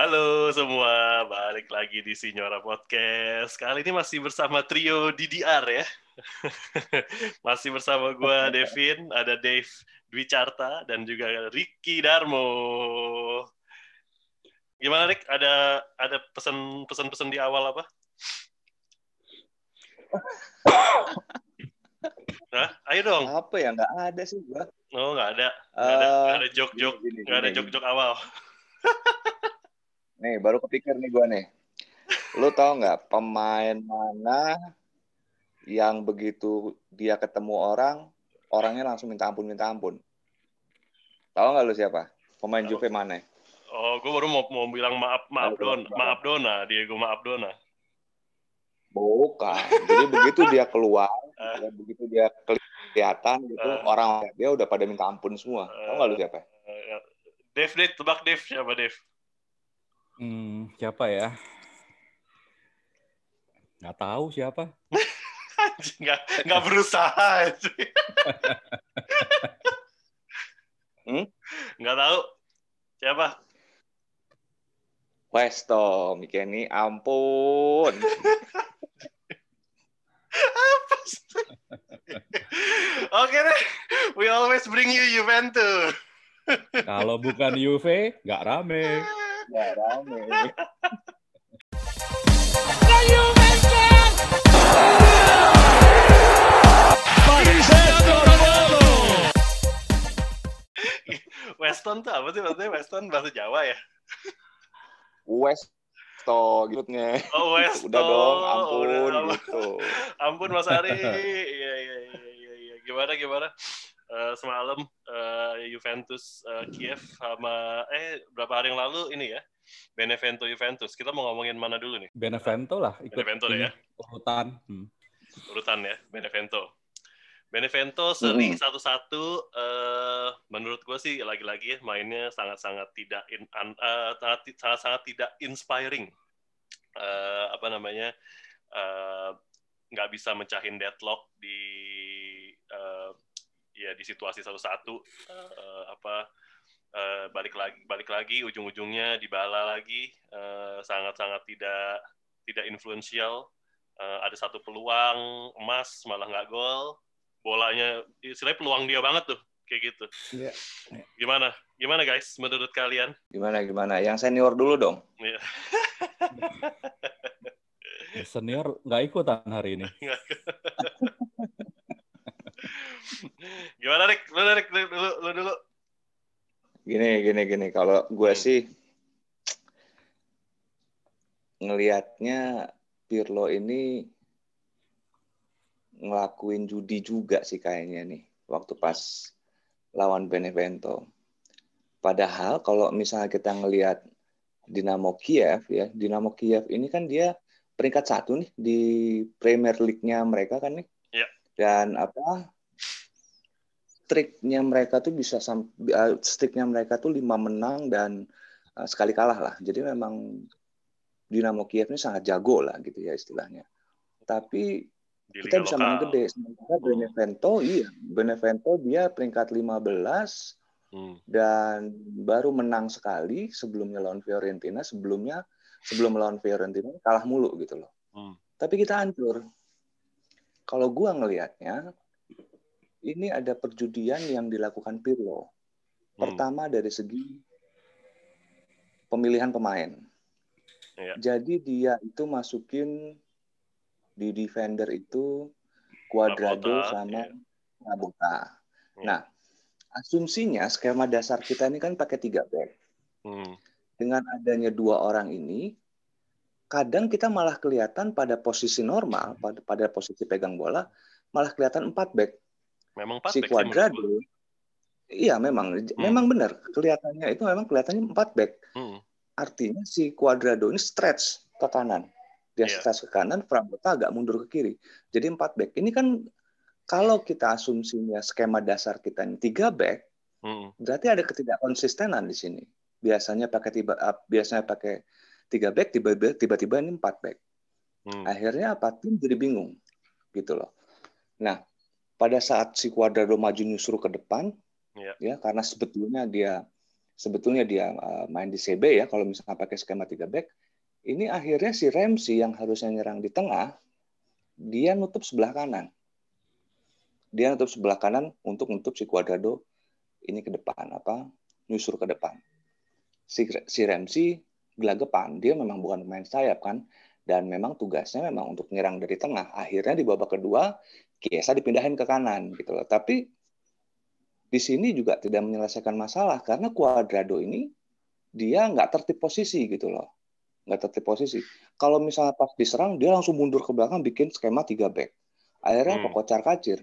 Halo semua, balik lagi di Sinyora Podcast. Kali ini masih bersama trio DDR ya. masih bersama gue Devin, ada Dave Dwi Carta, dan juga Ricky Darmo. Gimana Rick? Ada ada pesan pesan pesan di awal apa? Hah? Ayo dong. Apa ya? Nggak ada sih gua. Oh, nggak ada. Nggak ada, nggak ada Eh, jok-jok. Nggak ada gini. jok-jok awal. Nih, baru kepikir nih gua nih. Lu tahu nggak pemain mana yang begitu dia ketemu orang, orangnya langsung minta ampun, minta ampun. Tahu nggak lu siapa? Pemain. Juve mana? Oh, gue baru mau mau bilang maaf maaf Don, maaf Dona, Diego maaf Dona. Bukan. Jadi begitu dia keluar, ya, begitu dia kelihatan gitu, Eh. orang dia udah pada minta ampun semua. Tahu nggak lu siapa? Eh, Dev, Dev, tebak Dev siapa Dev? Hmm, siapa ya? Nggak tahu siapa. Nggak nggak berusaha. Hmm? Nggak tahu siapa? Westo, Mikeni, ampun. Oke deh, we always bring you Juventus. Kalau bukan Juve, nggak rame. Rame. Weston tuh apa sih maksudnya? Weston bahasa Jawa ya? Westo gitu nge. Oh, Weston. Udah dong, ampun Udah, gitu. Ampun Mas Ari. Iya iya iya iya iya. Gimana gimana? Eh, semalam eh, Juventus eh, Kiev sama eh berapa hari yang lalu ini ya Benevento Juventus. Kita mau ngomongin mana dulu nih? Benevento lah ikut Benevento ini, ya. urutan. Hmm. Urutan ya Benevento. Benevento seri Mhm. satu-satu. eh, menurut gue sih lagi-lagi ya, mainnya sangat-sangat tidak in, an- eh, sangat- sangat-sangat tidak inspiring. Eh, apa namanya? eh, nggak bisa mencahin deadlock di eh, ya di situasi satu-satu eh, apa eh, balik lagi balik lagi ujung-ujungnya dibala lagi eh, sangat-sangat tidak tidak influential Eh, ada satu peluang emas malah nggak gol bolanya istilahnya peluang dia banget tuh kayak gitu Iya. gimana gimana guys menurut kalian Gimana gimana? Yang senior dulu dong. Iya. Senior nggak ikutan hari ini. gimana Rick lu Rick lu dulu lu dulu Gini gini gini. Kalau gue Hmm. sih ngelihatnya Pirlo ini ngelakuin judi juga sih kayaknya nih waktu pas lawan Benevento. Padahal kalau misalnya kita ngelihat Dinamo Kiev ya, Dinamo Kiev ini kan dia peringkat satu nih di Premier League-nya mereka kan nih. Iya. Dan apa streaknya mereka tuh bisa sam- uh, streaknya mereka tuh lima menang dan uh, sekali kalah lah. Jadi memang Dinamo Kiev ini sangat jago lah gitu ya istilahnya. Tapi di kita bisa menang gede. Sementara Benevento, iya, Benevento dia peringkat 15 Hmm. dan baru menang sekali sebelumnya lawan Fiorentina. Sebelumnya sebelum lawan Fiorentina kalah mulu gitu loh. Hmm. Tapi kita hancur. Kalau gua ngelihatnya, ini ada perjudian yang dilakukan Pirlo. Hmm. Pertama dari segi pemilihan pemain. Iya. Jadi dia itu masukin di defender itu Cuadrado sama iya. Rabota. Iya. Nah, asumsinya skema dasar kita ini kan pakai tiga back. Hmm. Dengan adanya dua orang ini, kadang kita malah kelihatan pada posisi normal, pada, pada posisi pegang bola, malah kelihatan empat back. Memang pas Si Cuadrado, iya memang, memang benar kelihatannya itu memang kelihatannya empat back. hmm. Artinya si Cuadrado ini stretch ke kanan. Dia Iya. stretch ke kanan, Prabota agak mundur ke kiri. Jadi empat back. Ini kan kalau kita asumsinya skema dasar kita ini tiga back, Hmm. berarti ada ketidakkonsistenan di sini. Biasanya pakai tiba uh, biasanya pakai tiga back, tiba-tiba tiba-tiba ini empat back. Hmm. Akhirnya apa tim jadi bingung, gitu loh. Nah, pada saat si Cuadrado maju nyusur ke depan, Iya. ya karena sebetulnya dia sebetulnya dia uh, main di CB ya kalau misalnya pakai skema 3 back ini akhirnya si Ramsey yang harusnya nyerang di tengah dia nutup sebelah kanan dia nutup sebelah kanan untuk nutup si Cuadrado ini ke depan apa nyusur ke depan si si Ramsey gelagapan dia memang bukan pemain sayap kan dan memang tugasnya memang untuk menyerang dari tengah. Akhirnya di babak kedua Kiesa dipindahin ke kanan gitu loh. Tapi di sini juga tidak menyelesaikan masalah karena Cuadrado ini dia nggak tertib posisi gitu loh. Nggak tertib posisi. Kalau misalnya pas diserang dia langsung mundur ke belakang bikin skema tiga back. Akhirnya hmm. kocar kacir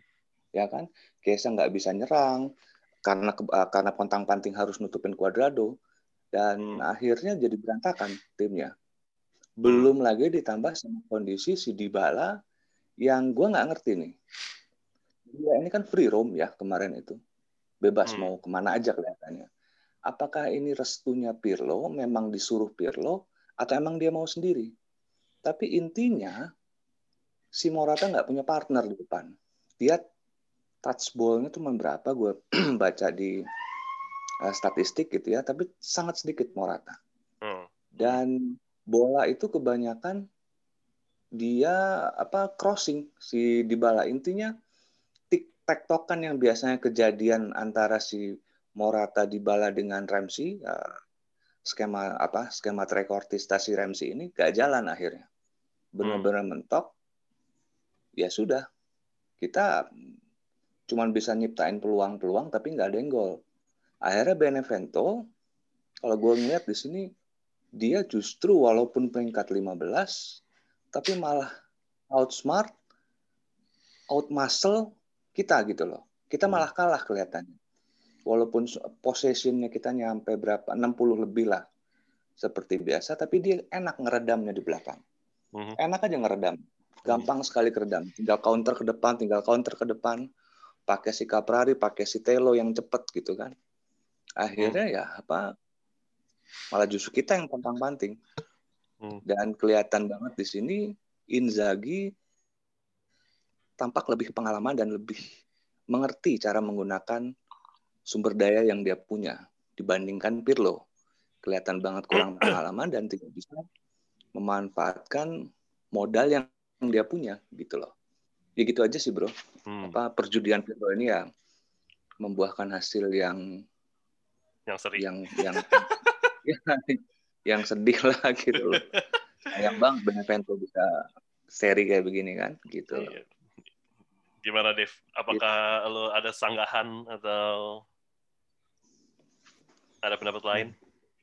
ya kan? Kesa nggak bisa nyerang karena eh, karena pontang panting harus nutupin Cuadrado. Dan hmm. akhirnya jadi berantakan timnya belum lagi ditambah sama kondisi si Dybala yang gue nggak ngerti nih dia ini kan free roam ya kemarin itu bebas hmm. mau ke mana aja kelihatannya. Apakah ini restunya Pirlo, memang disuruh Pirlo, atau emang dia mau sendiri? Tapi intinya, si Morata nggak punya partner di depan. Dia touch ball-nya cuma berapa, gue baca di uh, statistik gitu ya, tapi sangat sedikit Morata. Hmm. Dan bola itu kebanyakan dia apa crossing si Dybala. Intinya tektokan yang biasanya kejadian antara si Morata di bala dengan Ramsey ya, skema apa skema trekortista si Ramsey ini gak jalan akhirnya. Benar-benar hmm. mentok ya sudah. Kita cuman bisa nyiptain peluang-peluang tapi nggak ada yang gol. Akhirnya Benevento kalau gue ngeliat di sini dia justru walaupun peringkat 15 tapi malah outsmart out muscle kita gitu loh. Kita hmm. malah kalah kelihatannya. Walaupun possessionnya kita nyampe berapa 60 lebih lah seperti biasa, tapi dia enak ngeredamnya di belakang. Hmm. Enak aja ngeredam. Gampang sekali keredam. Tinggal counter ke depan, tinggal counter ke depan. Pakai si Caprari, pakai si Telo yang cepet gitu kan. Akhirnya hmm. ya apa malah justru kita yang pantang-panting. Dan kelihatan banget di sini Inzaghi tampak lebih pengalaman dan lebih mengerti cara menggunakan sumber daya yang dia punya dibandingkan Pirlo. Kelihatan banget kurang pengalaman dan tidak bisa memanfaatkan modal yang dia punya gitu loh. Ya gitu aja sih bro. Hmm. Apa perjudian Pirlo ini ya membuahkan hasil yang yang seri. Yang yang yang, yang sedih lah gitu loh. Sayang bang Benevento bisa seri kayak begini kan gitu. Iya. Gimana, Dev? Apakah ya. lo ada sanggahan atau ada pendapat lain?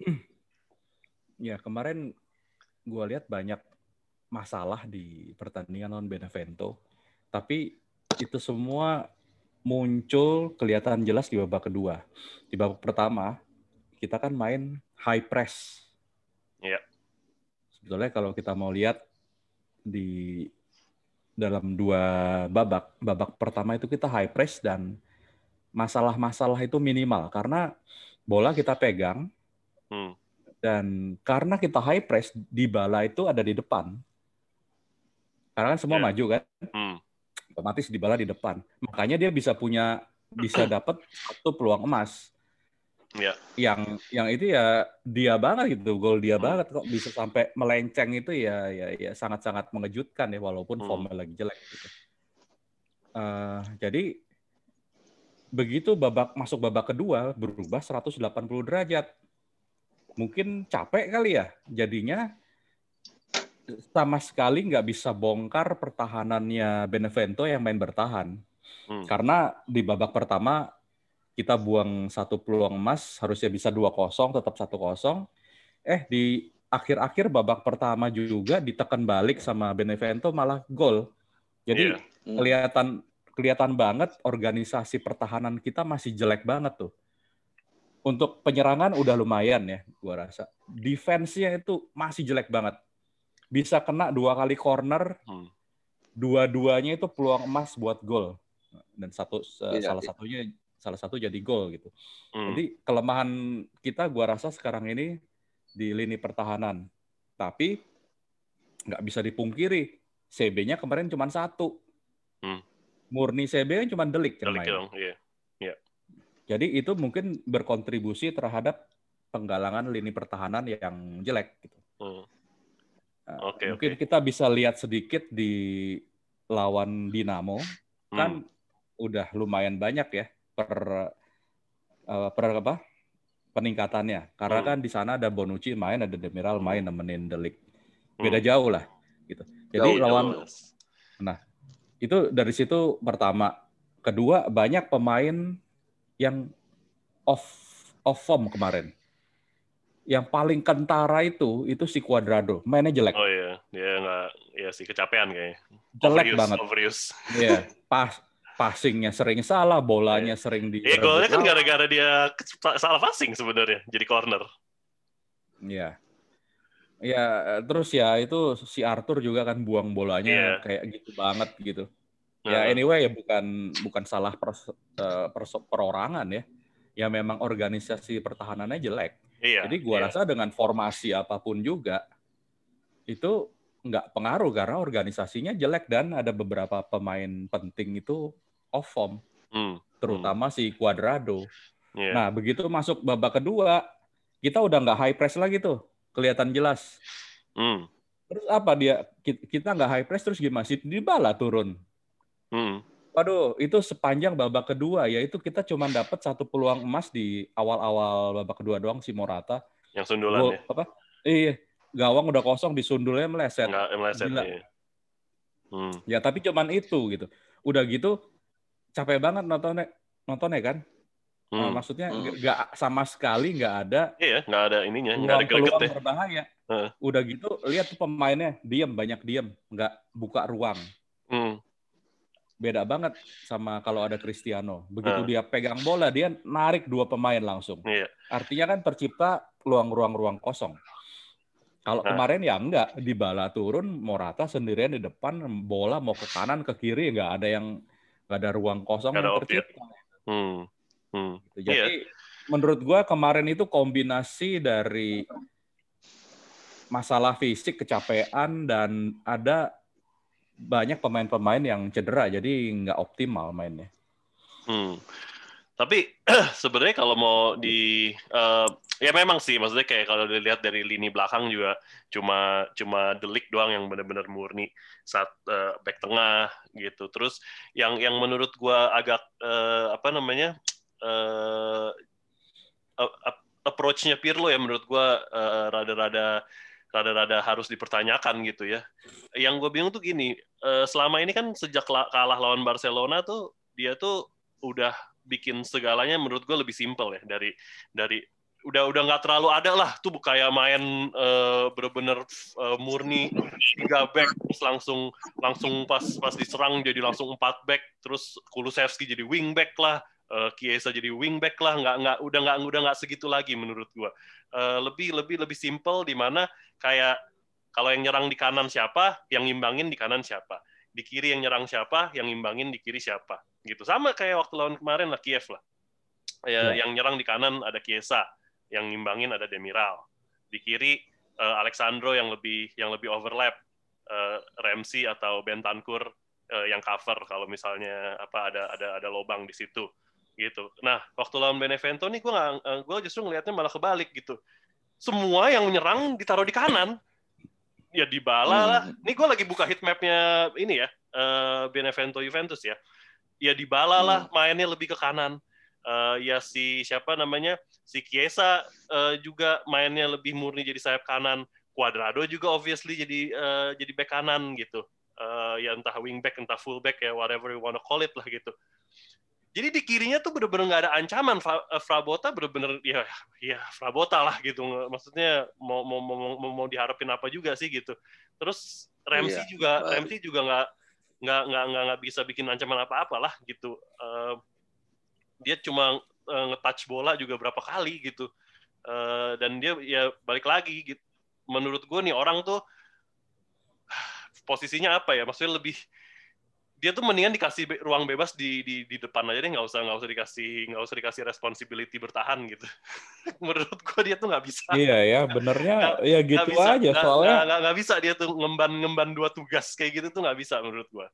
Ya, kemarin gue lihat banyak masalah di pertandingan non Benevento. Tapi itu semua muncul kelihatan jelas di babak kedua. Di babak pertama, kita kan main high press. Iya. Sebetulnya kalau kita mau lihat di dalam dua babak. Babak pertama itu kita high press dan masalah-masalah itu minimal karena bola kita pegang hmm. dan karena kita high press di bala itu ada di depan. Karena kan semua yeah. maju kan, hmm. otomatis di bala di depan. Makanya dia bisa punya bisa dapat satu peluang emas. Ya. Yang yang itu ya dia banget gitu, gol dia hmm. banget kok bisa sampai melenceng itu ya ya ya sangat-sangat mengejutkan ya walaupun hmm. formnya lagi jelek gitu. Uh, jadi begitu babak masuk babak kedua berubah 180 derajat. Mungkin capek kali ya jadinya sama sekali nggak bisa bongkar pertahanannya Benevento yang main bertahan. Hmm. Karena di babak pertama kita buang satu peluang emas harusnya bisa dua kosong tetap satu kosong eh di akhir-akhir babak pertama juga ditekan balik sama Benevento malah gol jadi yeah. kelihatan kelihatan banget organisasi pertahanan kita masih jelek banget tuh untuk penyerangan udah lumayan ya gua rasa defense-nya itu masih jelek banget bisa kena dua kali corner hmm. dua-duanya itu peluang emas buat gol dan satu yeah, salah yeah. satunya salah satu jadi gol gitu. Hmm. Jadi kelemahan kita gua rasa sekarang ini di lini pertahanan. Tapi nggak bisa dipungkiri CB-nya kemarin cuma satu. Hmm. Murni CB kan cuma delik yang main. Yeah. Yeah. Jadi itu mungkin berkontribusi terhadap penggalangan lini pertahanan yang jelek gitu. Hmm. Nah, Oke, mungkin oke. kita bisa lihat sedikit di lawan Dinamo Hmm. kan udah lumayan banyak ya per eh, per apa peningkatannya karena Hmm. kan di sana ada Bonucci main ada Demiral Hmm. main nemenin Delik Hmm. beda jauh lah gitu jadi Jauh, lawan Jelas. itu dari situ pertama kedua banyak pemain yang off off form kemarin yang paling kentara itu itu si Cuadrado mainnya jelek Oh iya, dia nggak, ya sih kecapean kayaknya. jelek Overuse, banget Overuse. Iya, pas passingnya sering salah, bolanya sering di. Iya, golnya kan gara-gara dia salah passing sebenarnya, jadi corner. Iya. Ya, terus ya itu si Arthur juga kan buang bolanya Iya. kayak gitu banget gitu. Ya anyway ya bukan bukan salah pers, eh, perso- perorangan ya. Ya memang organisasi pertahanannya jelek. iya, Jadi gua iya. rasa dengan formasi apa pun juga itu nggak pengaruh karena organisasinya jelek dan ada beberapa pemain penting itu off form, Hmm, terutama si Cuadrado. iya. Nah, begitu masuk babak kedua, kita udah nggak high press lagi tuh. Kelihatan jelas. Hmm, Terus apa dia? ki- Kita nggak high press terus gimana sih? Dybala turun. hmm, Waduh, itu sepanjang babak kedua, yaitu kita cuma dapat satu peluang emas di awal-awal babak kedua doang si Morata. yang sundulan Gol- ya. apa? Iya, gawang udah kosong disundulnya meleset. Nggak meleset. Gila. Iya. Hmm, Ya tapi cuman itu gitu. Udah gitu capek banget nontonnya, nontonnya kan. Nah, hmm. maksudnya Hmm. nggak sama sekali nggak ada Iya, nggak ada ininya, nggak ada peluang-peluang gregetnya. berbahaya. Heeh. Udah gitu lihat tuh pemainnya diam banyak diam, nggak buka ruang. Hmm, Beda banget sama kalau ada Cristiano. Begitu Heeh. dia pegang bola dia narik dua pemain langsung. iya. Artinya kan tercipta ruang-ruang-ruang kosong. Kalau Nah. kemarin ya enggak, Dybala turun, Morata sendirian di depan, bola mau ke kanan ke kiri nggak ada yang nggak ada ruang kosong yang tercipta. Hmm, hmm. Gitu. Jadi menurut gua kemarin itu kombinasi dari masalah fisik, kecapean dan ada banyak pemain-pemain yang cedera, jadi nggak optimal mainnya. Hmm. Tapi sebenarnya kalau mau di eh, ya memang sih maksudnya kayak kalau dilihat dari lini belakang juga cuma cuma delik doang yang benar-benar murni saat eh, back tengah gitu. Terus yang yang menurut gua agak eh, apa namanya a- approach-nya Pirlo ya menurut gua eh, rada-rada rada-rada harus dipertanyakan gitu ya. Yang gue bingung tuh gini, eh, selama ini kan sejak la- kalah lawan Barcelona tuh dia tuh udah bikin segalanya menurut gue lebih simpel ya dari dari udah udah nggak terlalu ada lah. Tuh kayak main eh, bener-bener eh, murni tiga back terus langsung langsung pas pas diserang jadi langsung empat back terus Kulusevski jadi wing back lah eh, Chiesa jadi wing back lah. Nggak nggak udah nggak udah nggak segitu lagi menurut gue Eh, lebih lebih lebih simpel di mana kayak kalau yang nyerang di kanan siapa yang ngimbangin di kanan siapa di kiri yang nyerang siapa yang ngimbangin di kiri siapa gitu. Sama kayak waktu lawan kemarin lah Kiev lah. Ya, Ya. yang nyerang di kanan ada Chiesa yang ngimbangin ada Demiral. Di kiri eh, Alexandro yang lebih yang lebih overlap eh, Ramsey atau Bentancur eh, yang cover kalau misalnya apa ada ada ada lobang di situ gitu. Nah waktu lawan Benevento nih gue nggak gue justru ngelihatnya malah kebalik gitu. Semua yang menyerang ditaruh di kanan ya di bala lah. Hmm. ini gue lagi buka heat mapnya ini ya eh, Benevento Juventus ya. Ya di bala lah mainnya lebih ke kanan. Eh, ya si siapa namanya? Si Chiesa eh, juga mainnya lebih murni jadi sayap kanan. Cuadrado juga obviously jadi eh, jadi back kanan gitu. Eh, ya entah wing back entah full back ya whatever you wanna call it lah gitu jadi di kirinya tuh bener-bener nggak ada ancaman. Fra- eh, Frabota bener-bener ya ya Frabota lah gitu. Maksudnya mau mau mau, mau, mau diharapin apa juga sih gitu. Terus Ramsey Iya. juga Baik. Ramsey juga nggak nggak nggak nggak nggak bisa bikin ancaman apa-apa lah gitu. Eh, dia cuma eh, nge-touch bola juga berapa kali gitu. Dan dia ya balik lagi gitu menurut gue nih orang tuh posisinya apa ya? Maksudnya lebih dia tuh mendingan dikasih be- ruang bebas di di di depan aja deh nggak usah nggak usah dikasih nggak usah dikasih responsibility bertahan gitu menurut gue dia tuh nggak bisa Iya ya, benernya Nggak- ya gitu bisa, aja. nggak- Soalnya nggak- nggak- bisa dia tuh ngemban ngemban dua tugas kayak gitu tuh nggak bisa menurut gue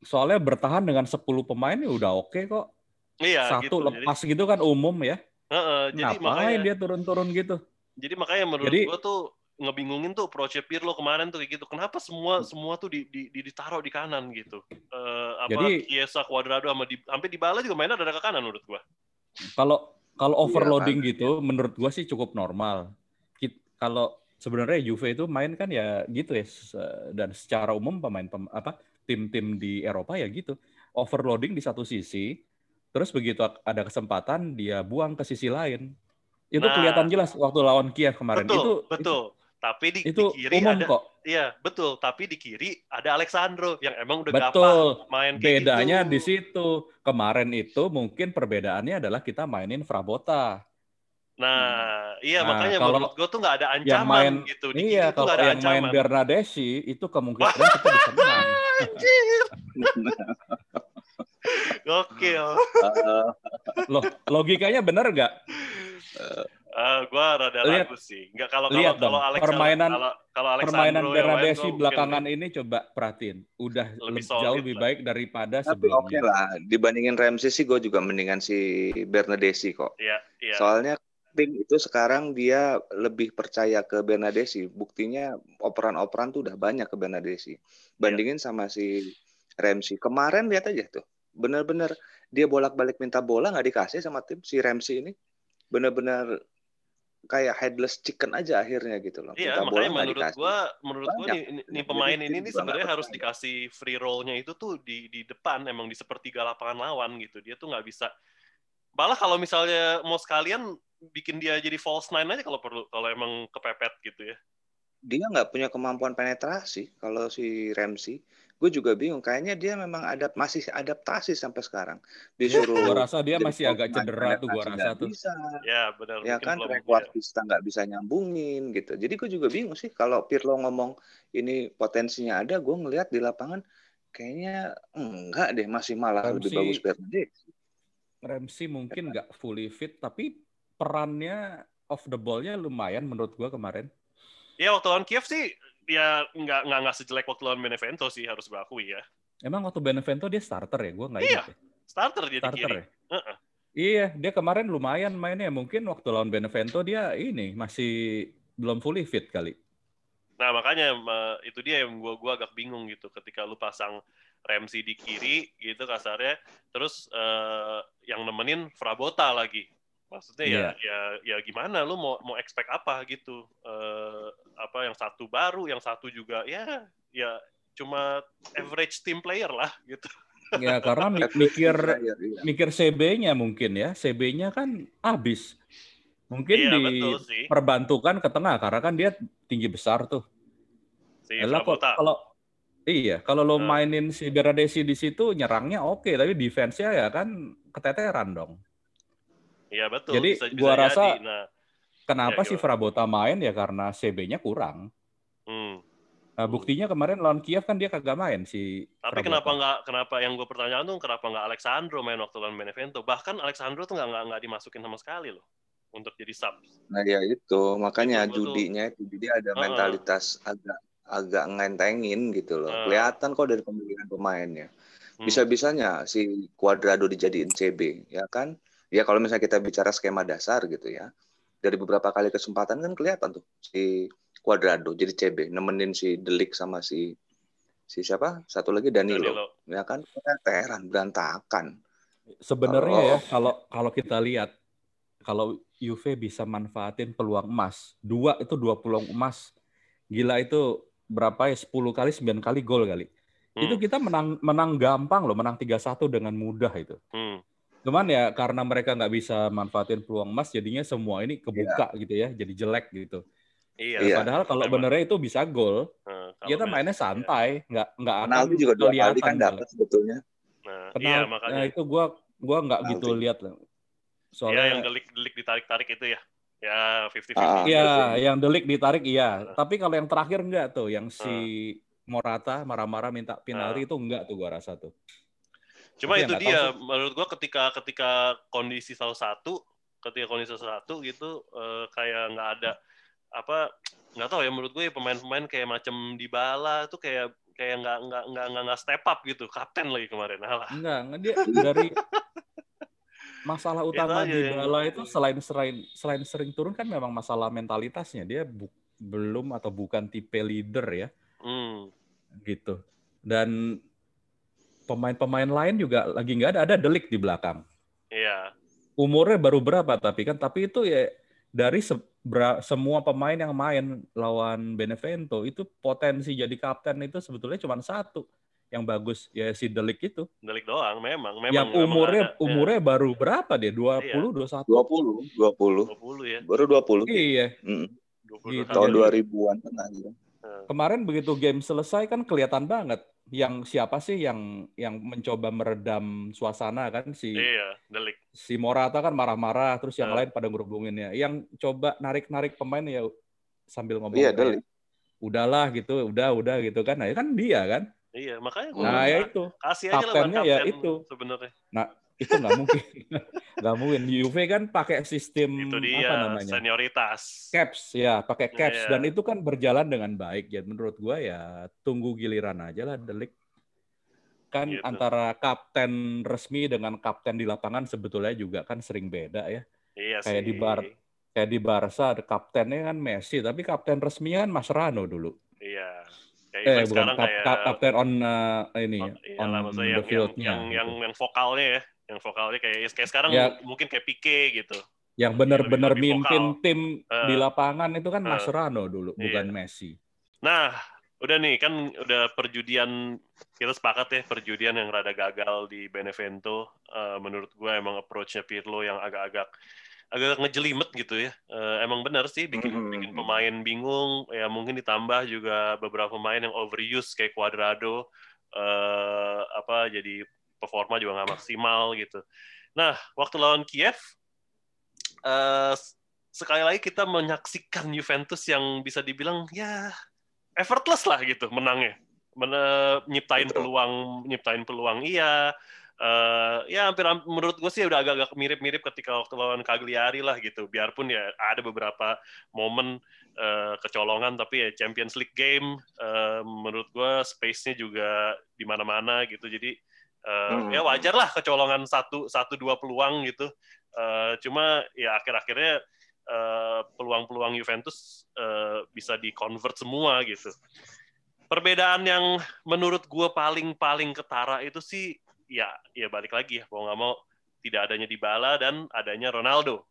soalnya bertahan dengan 10 pemain ya udah oke kok. iya Satu gitu. Jadi- lepas gitu kan umum ya. Heeh, jadi Ngapain makanya dia turun-turun gitu? jadi makanya menurut Jadi- gua tuh ngebingungin tuh approach Pirlo kemarin tuh kayak gitu. Kenapa semua semua tuh di, di, di- ditaruh di kanan gitu. Eh apa Jadi- Chiesa, Cuadrado sama di sampai di bala juga mainnya ada ke kanan menurut gua. Kalau kalau Iya, overloading kan? gitu, menurut gua sih cukup normal. Kalau sebenarnya Juve itu main kan ya gitu ya, dan secara umum pemain pem- apa tim-tim di Eropa ya gitu, overloading di satu sisi, terus begitu ada kesempatan dia buang ke sisi lain. Itu Nah. kelihatan jelas waktu lawan Kiev kemarin. Betul, itu betul. Tapi di, Itu, di kiri umum ada kok. iya, betul. Tapi di kiri ada Alexandro yang emang udah gampang Betul. main kayak Bedanya gitu. di situ. Kemarin itu mungkin perbedaannya adalah kita mainin Frabota. Nah, iya Nah, makanya kalau menurut gua tuh nggak ada yang ancaman main gitu. Di iya kiri kalau ada yang main ancaman. Bernadeschi itu kemungkinan kita bisa menang. Gokil. Loh, logikanya bener nggak? Eh, gua rada Lihat- ragu sih. Enggak kalau kalau lihat dong, kalau Alex permainan- kalau kalau Alexandro Permainan mungkin belakangan ini coba perhatiin, udah Lebih jauh lebih lah. baik daripada tapi oke sebelumnya. lah, dibandingin Ramsey sih gue juga mendingan si Bernadeschi kok. Iya, iya. Soalnya tim itu sekarang dia lebih percaya ke Bernadeschi. Buktinya operan-operan tuh udah banyak ke Bernadeschi. Bandingin sama si Ramsey. Kemarin lihat aja tuh. Bener-bener dia bolak-balik minta bola nggak dikasih sama tim si Ramsey ini. Bener-bener kayak headless chicken aja akhirnya gitu loh. Iya, minta makanya menurut gua menurut gua Banyak. nih, nih, nih Jadi pemain tim ini nih sebenarnya harus percaya. dikasih free roll-nya itu tuh di di depan emang di sepertiga lapangan lawan gitu. Dia tuh nggak bisa malah kalau misalnya mau sekalian bikin dia jadi false nine aja kalau perlu kalau emang kepepet gitu ya. dia nggak punya kemampuan penetrasi kalau si Ramsey. Gue juga bingung. Kayaknya dia memang ada masih adaptasi sampai sekarang. Disuruh. Gua rasa dia masih agak cedera tuh gua penetrasi rasa tuh. Bisa. Ya, benar Ya mungkin kan belum trequartista nggak bisa nyambungin gitu. Jadi gue juga bingung sih kalau Pirlo ngomong ini potensinya ada, gue ngelihat di lapangan kayaknya enggak deh masih malah lebih Ramsey- bagus Bernadette. Ramsey mungkin nggak fully fit, tapi perannya off the ball-nya lumayan menurut gua kemarin. Ya waktu lawan Kiev sih ya nggak nggak nggak sejelek waktu lawan Benevento sih harus gue akui ya. Emang waktu Benevento dia starter ya? Gua nggak Iya, ingat ya. Starter dia di Starter kiri. ya? Heeh. Iya, dia kemarin lumayan mainnya. Mungkin waktu lawan Benevento dia ini masih belum fully fit kali. Nah makanya itu dia yang gua gua agak bingung gitu ketika lu pasang Ramsey di kiri gitu kasarnya, terus eh, yang nemenin Frabota lagi. Maksudnya ya Iya. ya ya gimana lu mau mau expect apa gitu? Eh, apa yang satu baru, yang satu juga ya ya cuma average team player lah gitu. Ya karena mi- mikir Iya, mikir CB-nya mungkin ya. CB-nya kan habis. Mungkin Iya diperbantukan ke tengah karena kan dia tinggi besar tuh. Si Lah, kok- Frabota. kalau iya, kalau lo Nah. mainin si Bernadeschi di situ nyerangnya oke, tapi defense-nya ya kan keteteran dong. Iya betul. Jadi, bisa, bisa gua rasa jadi. Nah, Kenapa Ya, si Frabota main ya karena CB-nya kurang. hmm. Nah, buktinya kemarin lawan Kiev kan dia kagak main si Tapi Frabota. kenapa nggak kenapa yang gue pertanyaan tuh kenapa nggak Alexandro main waktu lawan Benevento? Bahkan Alexandro tuh nggak nggak dimasukin sama sekali loh untuk jadi sub. Nah ya itu makanya Itu judinya itu jadi ada Heeh. mentalitas agak agak ngentengin gitu loh. Heeh. Kelihatan kok dari pemilihan pemainnya. Hmm. Bisa-bisanya si Cuadrado dijadiin CB, ya kan? Ya kalau misalnya kita bicara skema dasar gitu ya. Dari beberapa kali kesempatan kan kelihatan tuh si Cuadrado jadi CB, nemenin si Delik sama si si siapa? Satu lagi Danilo, Danilo. ya kan? Keteteran, berantakan. Sebenarnya ya Kalau- kalau kalau kita lihat kalau Juve bisa manfaatin peluang emas, dua itu dua peluang emas. Gila itu berapa ya 10 kali 9 kali gol kali. Hmm. Itu kita menang menang gampang loh, menang 3-1 dengan mudah itu. Hmm. Cuman ya karena mereka nggak bisa manfaatin peluang emas jadinya semua ini kebuka gitu ya, jadi jelek gitu. Iya. Iya. Padahal kalau Memang. benernya itu bisa gol, Nah, kalau kita main- mainnya santai, nggak nggak akan juga dua kali kan dapat sebetulnya. Nah, Kenal, iya makanya. nah, itu gua gua nggak gitu lihat loh. Iya Soalnya yang delik-delik ditarik-tarik itu ya. Ya 50-50. Ah, Iya, Betul. yang delik ditarik iya. Nah. Tapi kalau yang terakhir enggak tuh, yang si Morata marah-marah minta penalti Nah. itu enggak tuh gua rasa tuh. Cuma Tapi itu nggak tahu dia, sih. menurut gua ketika ketika kondisi salah satu, ketika kondisi salah satu gitu eh, kayak nggak ada apa nggak tahu ya menurut gue ya pemain-pemain kayak macam Dybala tuh kayak kayak nggak nggak nggak nggak nggak step up gitu kapten lagi kemarin alah enggak dia dari masalah utama di Bala itu selain selain selain sering turun kan memang masalah mentalitasnya dia bu, belum atau bukan tipe leader ya hmm. gitu dan pemain-pemain lain juga lagi nggak ada ada delik di belakang iya umurnya baru berapa tapi kan tapi itu ya dari se semua pemain yang main lawan Benevento itu potensi jadi kapten itu sebetulnya cuma satu yang bagus ya si Delik itu. Delik doang memang memang yang umurnya memang ada, umurnya ya. baru berapa dia? 20 iya. 21. 20 20. 20 ya. Baru 20. Iya. Mm. 20 gitu. Tahun 2000-an tengah gitu. Kemarin begitu game selesai kan kelihatan banget yang siapa sih yang yang mencoba meredam suasana kan si iya, Delik. Si Morata kan marah-marah terus yang uh. lain pada ngerubunginnya. Yang coba narik-narik pemain ya sambil ngomong. Iya, Delik. Udahlah gitu, udah udah gitu kan. Nah, ya kan dia kan Iya, makanya gue nah, ya itu. kasih aja kaptennya ya itu sebenarnya. Nah, itu nggak mungkin. nggak mungkin. Juve kan pakai sistem itu dia, apa namanya? Senioritas. Caps ya, pakai caps yeah. dan itu kan berjalan dengan baik. Ya menurut gua ya tunggu giliran aja lah Delik. Kan gitu. antara kapten resmi dengan kapten di lapangan sebetulnya juga kan sering beda ya. Iya kayak sih. di Bar kayak di Barca ada kaptennya kan Messi, tapi kapten resminya kan Mascherano dulu. Iya. Kayak eh, bukan kap, kayak, kapten on uh, ini on, on the yang, field yang, yang, gitu. yang, yang vokalnya ya, yang vokalnya kayak kayak sekarang ya. mungkin kayak Pique gitu. Yang benar-benar mimpin tim uh, di lapangan itu kan uh, Mascherano dulu, iya. bukan Messi. Nah, udah nih kan udah perjudian kita sepakat ya perjudian yang rada gagal di Benevento. Uh, menurut gue emang approach-nya Pirlo yang agak-agak agak ngejelimet gitu ya. Uh, emang benar sih bikin mm-hmm. bikin pemain bingung. Ya mungkin ditambah juga beberapa pemain yang overuse kayak Cuadrado uh, apa jadi performa juga nggak maksimal gitu. Nah waktu lawan Kiev uh, sekali lagi kita menyaksikan Juventus yang bisa dibilang ya effortless lah gitu menangnya. Men nyiptain peluang nyiptain peluang iya uh, ya hampir menurut gue sih udah agak-agak mirip-mirip ketika waktu lawan Cagliari lah gitu. Biarpun ya ada beberapa momen uh, kecolongan, tapi ya Champions League game uh, menurut gue space-nya juga di mana-mana gitu. Jadi uh, hmm. ya wajar lah kecolongan satu satu dua peluang gitu. Uh, cuma ya akhir-akhirnya uh, peluang-peluang Juventus uh, bisa di convert semua gitu. Perbedaan yang menurut gue paling paling ketara itu sih ya ya balik lagi ya mau nggak mau tidak adanya Dybala dan adanya Ronaldo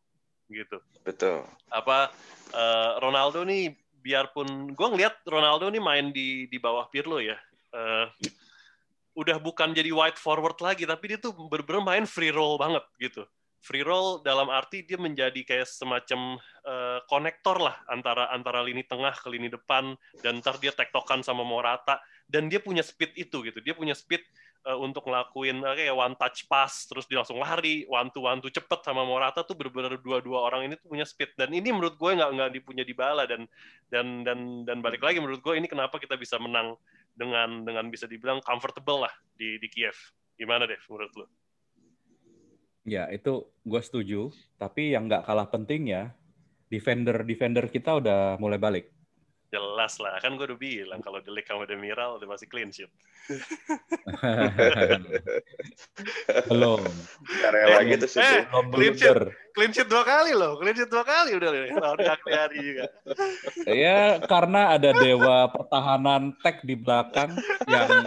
gitu. Betul. Apa uh, Ronaldo nih biarpun gue ngeliat Ronaldo nih main di di bawah Pirlo ya. Uh, udah bukan jadi wide forward lagi tapi dia tuh bener-bener main free roll banget gitu. Free roll dalam arti dia menjadi kayak semacam uh, konektor lah antara antara lini tengah ke lini depan dan ntar dia tektokan sama Morata dan dia punya speed itu gitu. Dia punya speed uh, untuk ngelakuin uh, kayak one touch pass terus dia langsung lari one to one to cepet sama Morata tuh bener-bener dua-dua orang ini tuh punya speed dan ini menurut gue nggak nggak dipunya di bala dan dan dan dan balik lagi menurut gue ini kenapa kita bisa menang dengan dengan bisa dibilang comfortable lah di di Kiev. Gimana deh menurut lo? Ya itu gue setuju. Tapi yang nggak kalah penting ya defender defender kita udah mulai balik Jelas lah, kan gue udah bilang kalau Delik sama Demiral udah masih clean sheet. Belum. Karena eh, lagi tuh eh, clean sheet, clean sheet dua kali loh, clean sheet dua kali udah udah hari juga. Ya karena ada dewa pertahanan tag di belakang yang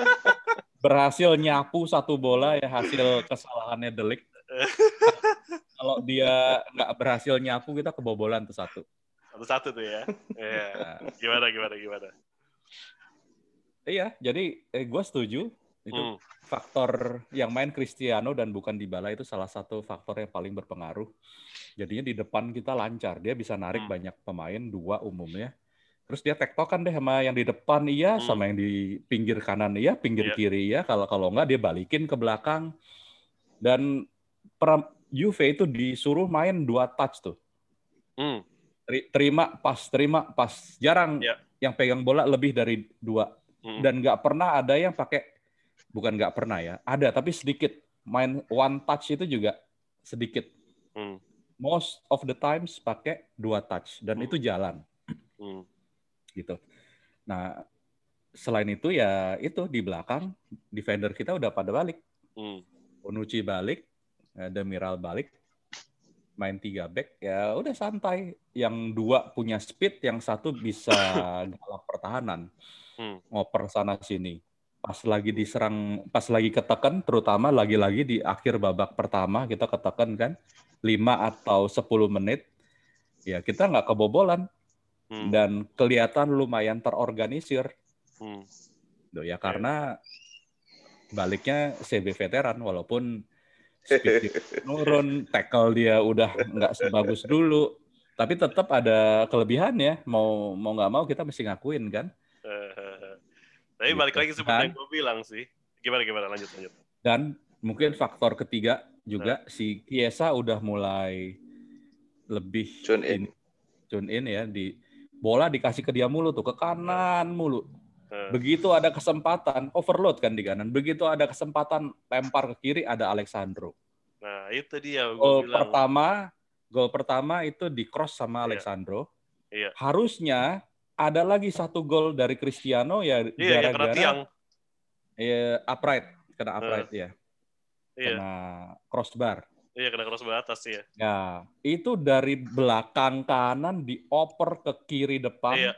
berhasil nyapu satu bola ya hasil kesalahannya Delik. Kalau dia nggak berhasil nyapu kita kebobolan tuh satu. Satu-satu tuh ya. Iya. Gimana gimana gimana? Iya, jadi eh, gue setuju itu hmm. faktor yang main Cristiano dan bukan Dybala itu salah satu faktor yang paling berpengaruh. Jadinya di depan kita lancar, dia bisa narik hmm. banyak pemain dua umumnya. Terus dia tektokan deh sama yang di depan iya, hmm. sama yang di pinggir kanan iya, pinggir yeah. kiri iya. Kalau kalau nggak dia balikin ke belakang. Dan Juve itu disuruh main dua touch tuh. Hmm terima pas terima pas jarang yeah. yang pegang bola lebih dari dua mm. dan nggak pernah ada yang pakai bukan nggak pernah ya ada tapi sedikit main one touch itu juga sedikit mm. most of the times pakai dua touch dan mm. itu jalan mm. gitu nah selain itu ya itu di belakang defender kita udah pada balik mm. Bonucci balik eh, Demiral balik main tiga back ya udah santai. Yang dua punya speed, yang satu bisa galak pertahanan, Hmm. ngoper sana sini. Pas lagi diserang, pas lagi ketekan, terutama lagi-lagi di akhir babak pertama kita ketekan kan, 5 atau 10 menit, ya kita nggak kebobolan Hmm. dan kelihatan lumayan terorganisir. Hmm. Loh, ya karena baliknya CB veteran walaupun turun, tackle dia udah nggak sebagus dulu, tapi tetap ada kelebihan ya. Mau mau nggak mau kita mesti ngakuin kan. Tapi Gitu. balik lagi seperti yang gue bilang sih. Gimana gimana lanjut lanjut. Dan mungkin faktor ketiga Nah. juga si Kiesa udah mulai lebih Tune in. tune in ya di bola dikasih ke dia mulu tuh ke kanan mulu. Begitu ada kesempatan overload kan di kanan. Begitu ada kesempatan lempar ke kiri ada Alexandro. Nah itu dia Gol bilang. pertama, gol pertama itu di cross sama Iya. Alexandro. Iya. Harusnya ada lagi satu gol dari Cristiano ya Iya, yang kena gara-gara tiang. ya, upright, kena upright ya, Iya, kena crossbar. iya kena cross atas ya. Ya, itu dari belakang kanan dioper ke kiri depan. Iya.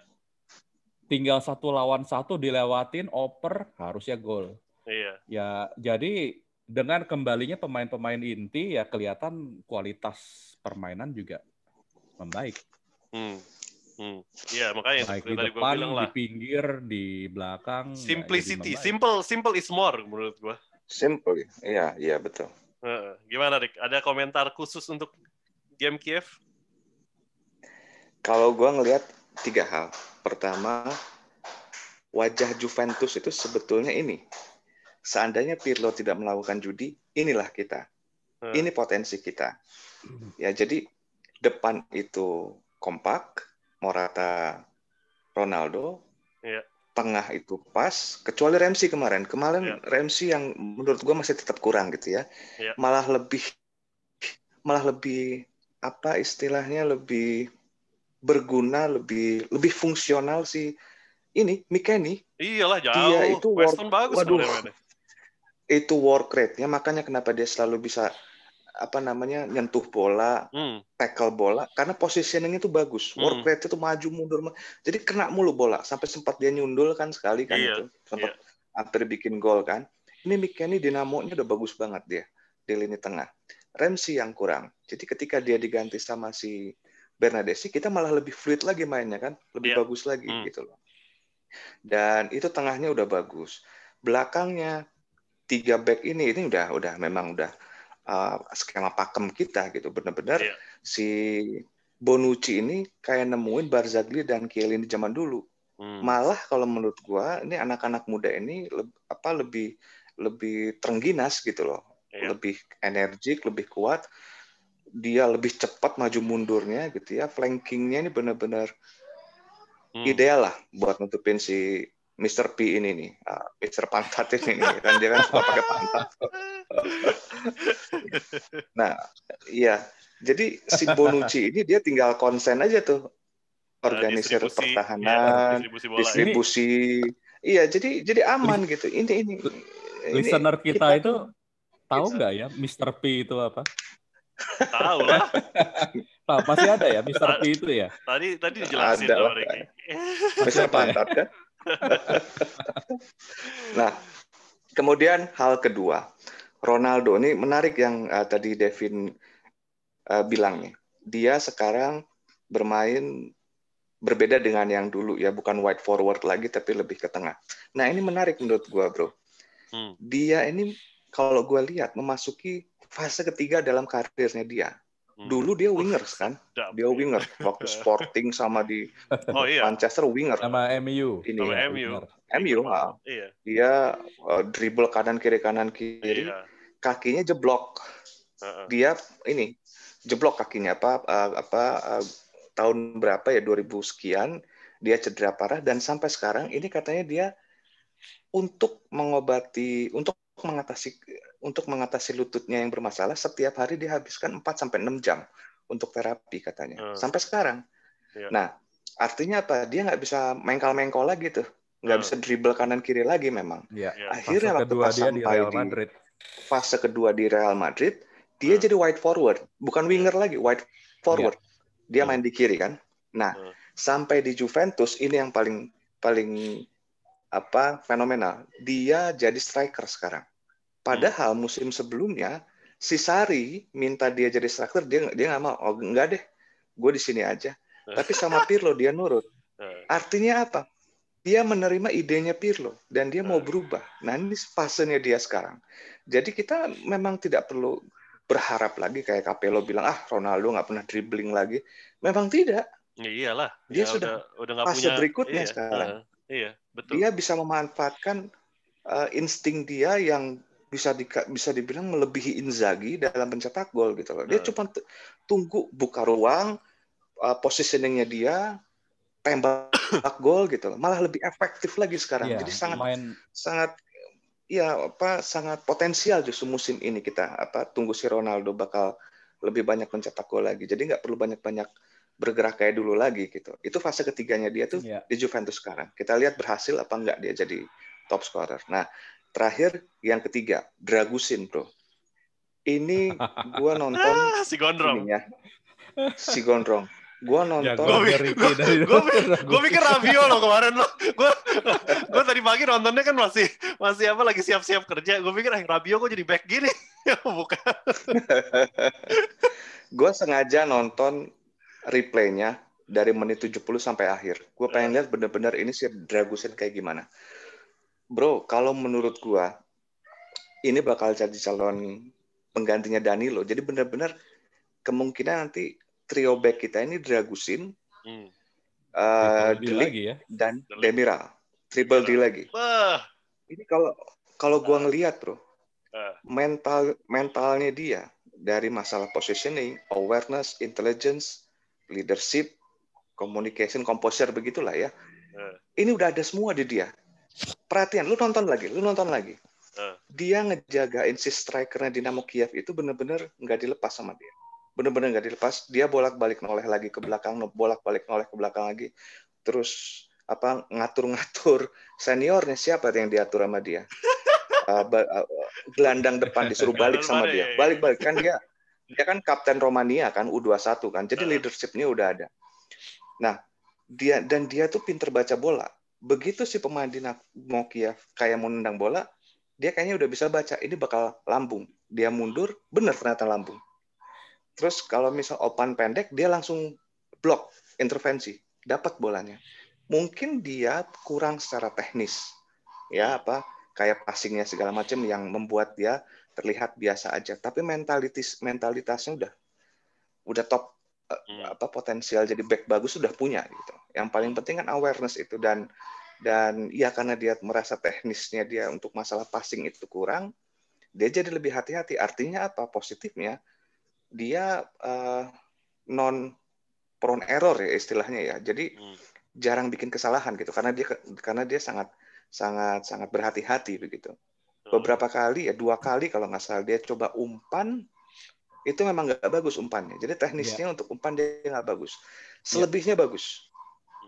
Tinggal satu lawan satu dilewatin, oper, harusnya gol. Iya. Ya, jadi dengan kembalinya pemain-pemain inti ya kelihatan kualitas permainan juga membaik. Hmm. Hmm. Iya makanya Baik di depan, bilang di lah. pinggir, di belakang. ya, Simplicity, membaik. simple, simple is more menurut gue. Simple. Iya, iya betul. Gimana Rick? Ada komentar khusus untuk game Kiev? Kalau gue ngelihat tiga hal. Pertama, wajah Juventus itu sebetulnya ini. Seandainya Pirlo tidak melakukan judi, inilah kita. Hmm. Ini potensi kita. Ya, jadi depan itu kompak, Morata, Ronaldo, Iya. tengah itu pas, kecuali Ramsey kemarin. Kemarin Iya. Ramsey yang menurut gue masih tetap kurang gitu ya. Iya. Malah lebih, malah lebih apa istilahnya lebih berguna, lebih lebih fungsional sih. Ini Mikeni Iyalah jauh. Dia itu Weston work- bagus waduh. itu work rate-nya, makanya kenapa dia selalu bisa apa namanya nyentuh bola, Hmm. tackle bola karena positioning itu bagus. Work Hmm. rate itu maju mundur. Jadi kena mulu bola sampai sempat dia nyundul kan sekali kan Iya, itu. Sempat hampir bikin gol kan. Ini McKennie dinamonya udah bagus banget dia di lini tengah. Ramsey yang kurang. Jadi ketika dia diganti sama si Bernadesi, kita malah lebih fluid lagi mainnya kan, lebih Iya. bagus lagi Hmm. gitu loh. Dan itu tengahnya udah bagus. Belakangnya tiga back ini ini udah udah memang udah uh, skema pakem kita gitu. Benar-benar Iya. si Bonucci ini kayak nemuin Barzagli dan Chiellini zaman dulu. Hmm. Malah kalau menurut gua ini anak-anak muda ini leb- apa lebih lebih terengginas gitu loh. Iya. Lebih energik, lebih kuat. Dia lebih cepat maju mundurnya gitu ya. Flankingnya ini benar-benar Hmm. ideal lah buat nutupin si Mr. P ini nih, uh, Mr. Pantat ini nih. kan dia kan suka pakai pantat. Nah, iya. Jadi si Bonucci ini dia tinggal konsen aja tuh organisir distribusi, pertahanan, ya, distribusi bola. distribusi. Iya, jadi jadi aman gitu. Ini ini, ini Listener kita, kita itu tuh- tahu nggak ya Mr. P itu apa? Tahu lah. Pak, masih ada ya Mr. P itu ya? Tadi tadi dijelasin Ada lah. Ricky. Mr. Pantat kan. nah, kemudian hal kedua, Ronaldo ini menarik yang uh, tadi Devin uh, bilang nih. Dia sekarang bermain berbeda dengan yang dulu ya, bukan wide forward lagi tapi lebih ke tengah. Nah, ini menarik menurut gua, Bro. Hmm. Dia ini kalau gua lihat memasuki fase ketiga dalam karirnya dia. Hmm. Dulu dia wingers kan? Dia winger waktu Sporting sama di Oh iya. Manchester winger. Sama MU. Ini Sama Iya, MU. benar. MU, ah. Iya. dia uh, dribble kanan kiri kanan kiri Iya. kakinya jeblok Heeh. dia ini jeblok kakinya apa uh, apa uh, tahun berapa ya 2000 sekian dia cedera parah dan sampai sekarang ini katanya dia untuk mengobati untuk mengatasi untuk mengatasi lututnya yang bermasalah setiap hari dihabiskan 4 sampai 6 jam untuk terapi katanya Hmm. sampai sekarang. Iya. Nah, artinya apa? Dia nggak bisa mengkal-mengkol lagi tuh. Nggak Hmm. bisa dribble kanan kiri lagi memang Iya. Iya. akhirnya Fase waktu pas dia di sampai Real di Madrid. fase kedua di Real Madrid dia Hmm. jadi wide forward, bukan winger lagi, wide forward. Dia Hmm. main di kiri kan. Nah, Hmm. sampai di Juventus ini yang paling paling apa fenomenal. Dia jadi striker sekarang. Padahal musim sebelumnya si Sari minta dia jadi striker, dia dia nggak mau. Oh, enggak deh, gue di sini aja. Tapi sama Pirlo dia nurut. Eh, Artinya apa? Dia menerima idenya Pirlo dan dia mau Hmm. berubah. Nah ini fasenya dia sekarang. Jadi kita memang tidak perlu berharap lagi kayak Capello bilang ah Ronaldo nggak pernah dribbling lagi. Memang tidak. ya iyalah. Dia Ya, sudah udah udah fase punya. berikutnya iya, sekarang. eh, iya, betul. Dia bisa memanfaatkan uh, insting dia yang bisa di, bisa dibilang melebihi Inzaghi dalam pencetak gol gitu loh. Dia Hmm. cuma tunggu buka ruang, uh, positioningnya dia, tembak gol gitu loh. Malah lebih efektif lagi sekarang. Iya, Jadi sangat main sangat ya apa sangat potensial justru musim ini kita apa tunggu si Ronaldo bakal lebih banyak mencetak gol lagi. Jadi nggak perlu banyak-banyak bergerak kayak dulu lagi gitu. Itu fase ketiganya dia tuh ya. di Juventus sekarang. Kita lihat berhasil apa enggak dia jadi top scorer. Nah, terakhir yang ketiga, Dragusin, Bro. Ini gua nonton Ah, si Gondrong. ininya. Si Gondrong. Gua nonton Gua mi- Ricky dari Gue pikir Rabiot loh kemarin loh. Gue gue tadi pagi nontonnya kan masih masih apa lagi siap-siap kerja. Gue pikir eh Rabiot kok jadi back gini. Bukan. gue sengaja nonton replaynya dari menit 70 sampai akhir. Gue pengen lihat bener-bener ini si Dragusin kayak gimana. Bro, kalau menurut gue ini bakal jadi calon penggantinya Danilo. Jadi bener-bener kemungkinan nanti trio back kita ini Dragusin, Hmm. uh, Delik, lagi ya. dan. Demiral. Triple D lagi. Wah. Ini kalau kalau gue ngelihat bro, mental mentalnya dia dari masalah positioning, awareness, intelligence, leadership, communication, composure begitulah ya. Ini udah ada semua di dia. Perhatian, lu nonton lagi, lu nonton lagi. Eh. Dia ngejagain si strikernya Dinamo Kiev itu bener-bener nggak dilepas sama dia. Bener-bener nggak dilepas. Dia bolak-balik noleh lagi ke belakang, bolak-balik noleh ke belakang lagi. Terus apa ngatur-ngatur seniornya siapa yang diatur sama dia? Uh, uh, gelandang depan disuruh balik sama dia. Balik-balik kan dia dia kan kapten Romania kan U21 kan. Jadi leadershipnya udah ada. Nah, dia dan dia tuh pinter baca bola. Begitu si pemain Dinamo Kiev kayak mau nendang bola, dia kayaknya udah bisa baca ini bakal lambung. Dia mundur, bener ternyata lambung. Terus kalau misal opan pendek, dia langsung blok, intervensi, dapat bolanya. Mungkin dia kurang secara teknis, ya apa kayak passingnya segala macam yang membuat dia terlihat biasa aja. Tapi mentalitas mentalitasnya udah udah top Hmm. apa potensial jadi back bagus sudah punya gitu. Yang paling penting kan awareness itu dan dan ya karena dia merasa teknisnya dia untuk masalah passing itu kurang, dia jadi lebih hati-hati. Artinya apa? Positifnya dia eh, non prone error ya istilahnya ya. Jadi Hmm. jarang bikin kesalahan gitu karena dia karena dia sangat sangat sangat berhati-hati begitu. Beberapa kali ya dua kali kalau nggak salah dia coba umpan itu memang nggak bagus umpannya. Jadi teknisnya untuk umpan dia nggak bagus. Selebihnya bagus.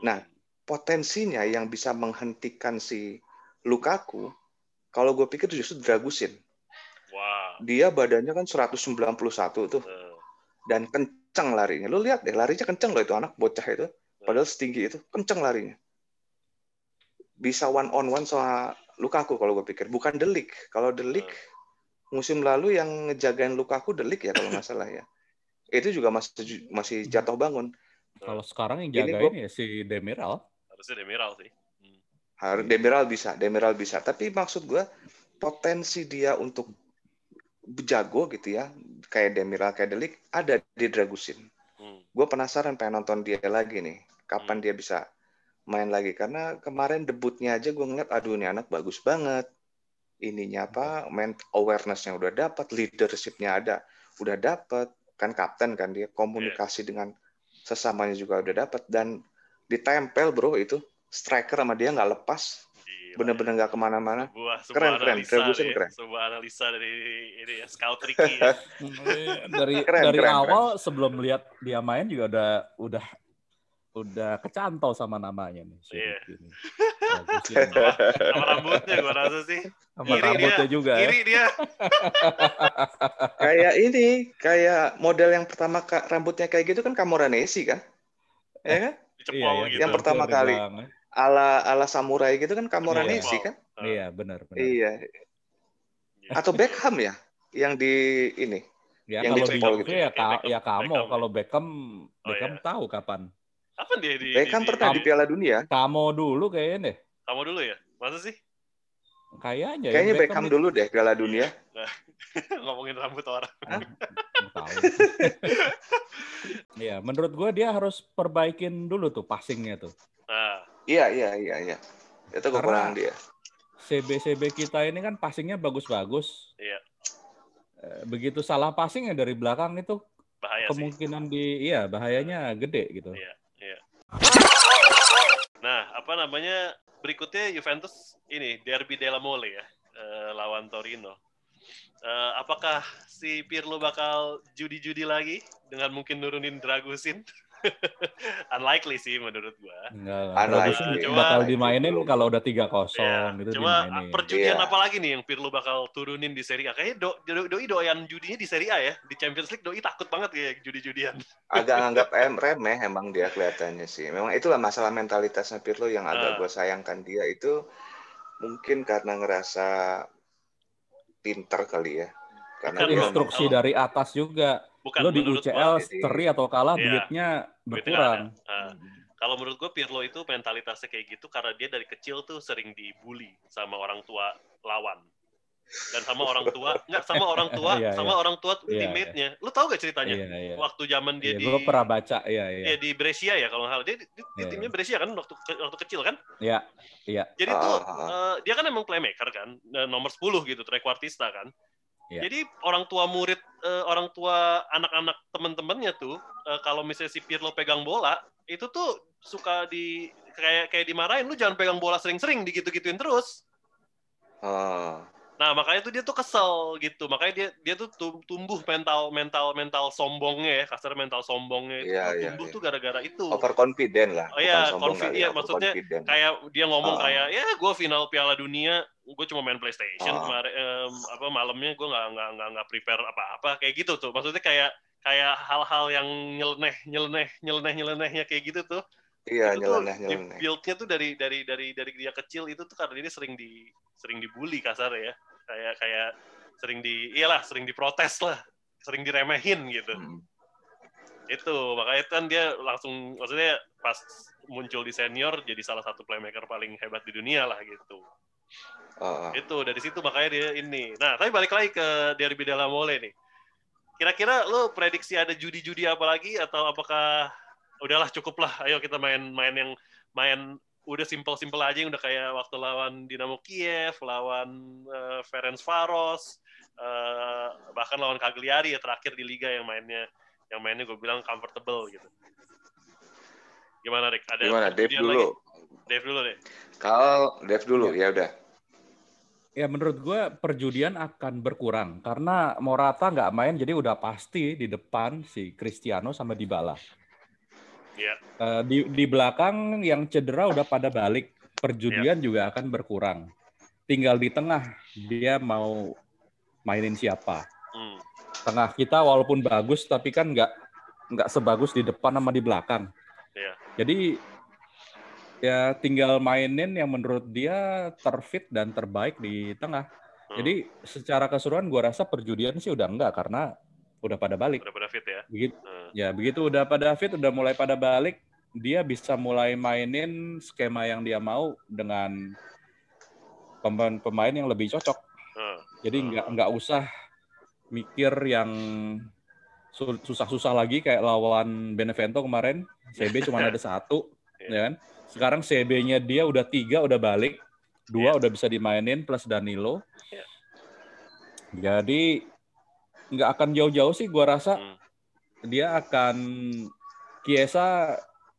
Nah, potensinya yang bisa menghentikan si Lukaku, kalau gue pikir justru Dragusin. Wow. Dia badannya kan 191 tuh dan kencang larinya. Lu lihat deh, larinya kencang loh itu anak bocah itu. Padahal setinggi itu, kencang larinya. Bisa one on one sama Lukaku kalau gue pikir. Bukan Delik. Kalau Delik musim lalu yang ngejagain Lukaku Delik ya kalau nggak salah ya. Itu juga masih masih jatuh bangun. Kalau sekarang yang Ini jagain ya si Demiral. harusnya Demiral sih. Hmm. Harus Demiral bisa, Demiral bisa. Tapi maksud gue potensi dia untuk jago gitu ya, kayak Demiral, kayak Delik ada di Dragusin. Hmm. Gue penasaran pengen nonton dia lagi nih. Kapan dia bisa main lagi? Karena kemarin debutnya aja gue ngeliat, aduh ini anak bagus banget. Ininya apa? Main awareness-nya udah dapat, leadership-nya ada, udah dapat. Kan kapten kan dia komunikasi dengan sesamanya juga udah dapat dan ditempel bro itu striker sama dia nggak lepas, bener-bener nggak ke mana-mana. Keren, keren. analisa Dragusin nih, keren. Sebuah analisa dari ini ya, scout Ricky ya. dari Keren, dari keren, awal sebelum lihat dia main juga udah udah udah kecantol sama namanya nih. Iya. Ini. Bagus ini. Sama rambutnya gue rasa sih. Sama Iri rambutnya juga ya. Iri dia. kayak ini, kayak model yang pertama rambutnya kayak gitu kan Camoranesi kan? Ya kan? Dicepol Iya, iya. gitu. Yang pertama Betul, kali. Bang. Ala ala samurai gitu kan Camoranesi Iya. kan? Iya, benar, benar. Iya. Atau Beckham ya? Yang di ini. Ya Yang kalau di gitu. UK ya, Beckham. ya kamu. Beckham. Kalau Beckham, Oh, Beckham iya. tahu kapan. Kapan dia di Beckham di, pernah di Piala Dunia. Kamu dulu kayaknya deh. Kamu dulu ya? Masa sih? Kayaknya. ya, Kayaknya Beckham itu- dulu deh Piala Dunia. Ngomongin rambut orang. Nggak tahu. Iya, menurut gue dia harus perbaikin dulu tuh passingnya tuh. Nah, Iya, iya, iya, iya. Itu kekurangan dia. CB-CB kita ini kan passingnya bagus-bagus. Iya. Eh, Begitu salah passing ya dari belakang itu bahaya sih. kemungkinan di iya bahayanya gede gitu. Iya. Nah, apa namanya? Berikutnya Juventus ini Derby della Mole ya, eh, lawan Torino. Eh, apakah si Pirlo bakal judi-judi lagi dengan mungkin nurunin Dragusin? Unlikely sih menurut gua. Enggak lah. Unlikely. Cuma- bakal dimainin kalau udah 3-0 Ya, gitu cuma dimainin. perjudian Iya. apa lagi nih yang Pirlo bakal turunin di Serie A? Kayaknya do, do, doi doyan judinya di Serie A ya. Di Champions League doi takut banget kayak judi-judian. Agak anggap em remeh emang dia kelihatannya sih. Memang itulah masalah mentalitasnya Pirlo yang agak Ah. gue sayangkan dia itu mungkin karena ngerasa pinter kali ya. Karena dia instruksi dari atas juga. Bukan Lo di menurut UCL jadi- seri atau kalah Iya. duitnya duitnya berkurang. Ah, kalau menurut gue Pirlo itu mentalitasnya kayak gitu karena dia dari kecil tuh sering dibully sama orang tua lawan dan sama orang tua nggak sama orang tua Iya, sama iya. orang tua Iya, teammate-nya lu tahu gak ceritanya Iya, iya. waktu zaman dia Iya, di gue pernah baca, iya, iya. ya di Brescia ya kalau salah dia, dia, dia Iya. timnya Brescia kan waktu waktu kecil kan Iya, iya. jadi Ah, tuh eh, dia kan emang playmaker kan eh, nomor 10 gitu trequartista kan Iya. jadi orang tua murid eh, orang tua anak-anak temen-temennya tuh eh, kalau misalnya si Pirlo pegang bola itu tuh suka di kayak kayak dimarahin lu jangan pegang bola sering-sering digitu-gituin terus Oh, nah makanya tuh dia tuh kesel gitu makanya dia dia tuh tum- tumbuh mental mental mental sombongnya ya kasar mental sombongnya itu tuh iya, tumbuh iya. tuh gara-gara itu overconfident lah. Oh iya, Bukan sombong confi- kali iya, ya, maksudnya kayak dia ngomong Ah. kayak ya gue final Piala Dunia gue cuma main PlayStation Ah. kemarin em, apa malamnya gue nggak nggak nggak nggak prepare apa-apa kayak gitu tuh maksudnya kayak kayak hal-hal yang nyeleneh nyeleneh nyeleneh nyelenehnya kayak gitu tuh Iya, itu tuh nyeleneh, di nyeleneh. build-nya tuh dari dari dari dari dia kecil itu tuh karena dia sering di sering dibully kasar ya kayak kayak sering di iyalah sering diprotes lah sering diremehin gitu Hmm. itu makanya kan dia langsung maksudnya pas muncul di senior jadi salah satu playmaker paling hebat di dunia lah gitu Oh. itu dari situ makanya dia ini. Nah tapi balik lagi ke derby della mole nih. Kira-kira lo prediksi ada judi-judi apa lagi? Atau apakah udahlah cukup lah ayo kita main main yang main udah simpel-simpel aja yang udah kayak waktu lawan Dinamo Kiev lawan eh, Ferencvaros eh, bahkan lawan Cagliari ya terakhir di liga yang mainnya yang mainnya gue bilang comfortable gitu gimana Rick ada Gimana? Dave perjudian dulu. lagi? Dave dulu deh Kalau Dev dulu, ya udah. Ya menurut gue perjudian akan berkurang karena Morata nggak main jadi udah pasti di depan si Cristiano sama Dybala. Iya. Eh, di di belakang yang cedera udah pada balik, perjudian juga akan berkurang. Tinggal di tengah dia mau mainin siapa. Hmm. Tengah kita walaupun bagus tapi kan nggak nggak sebagus di depan sama di belakang. Jadi ya tinggal mainin yang menurut dia terfit dan terbaik di tengah. Hmm. Jadi secara keseluruhan gua rasa perjudian sih udah enggak karena udah pada balik. udah pada fit ya Begitu Hmm. ya begitu udah pada fit udah mulai pada balik dia bisa mulai mainin skema yang dia mau dengan pemain-pemain yang lebih cocok. Hmm. Jadi nggak nggak usah mikir yang susah-susah lagi kayak lawan Benevento kemarin. CB cuma ada satu, Iya. ya kan? Sekarang CB-nya dia udah tiga udah balik, dua Iya. udah bisa dimainin plus Danilo. Iya. Jadi nggak akan jauh-jauh sih, gua rasa Hmm. dia akan Kiesa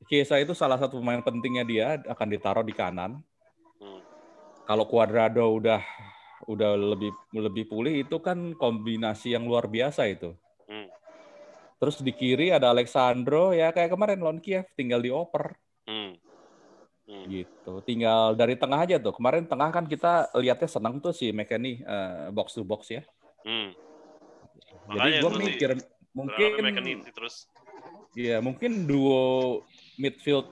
Kiesa itu salah satu pemain pentingnya dia akan ditaruh di kanan. Hmm. Kalau Cuadrado udah udah lebih lebih pulih itu kan kombinasi yang luar biasa itu. Terus di kiri ada Alexandro ya kayak kemarin lawan Kiev tinggal dioper. Hmm. Hmm. Gitu. Tinggal dari tengah aja tuh. Kemarin tengah kan kita lihatnya senang tuh si McKennie uh, box to box ya. Hmm. Jadi gue mikir mungkin terus ya mungkin duo midfield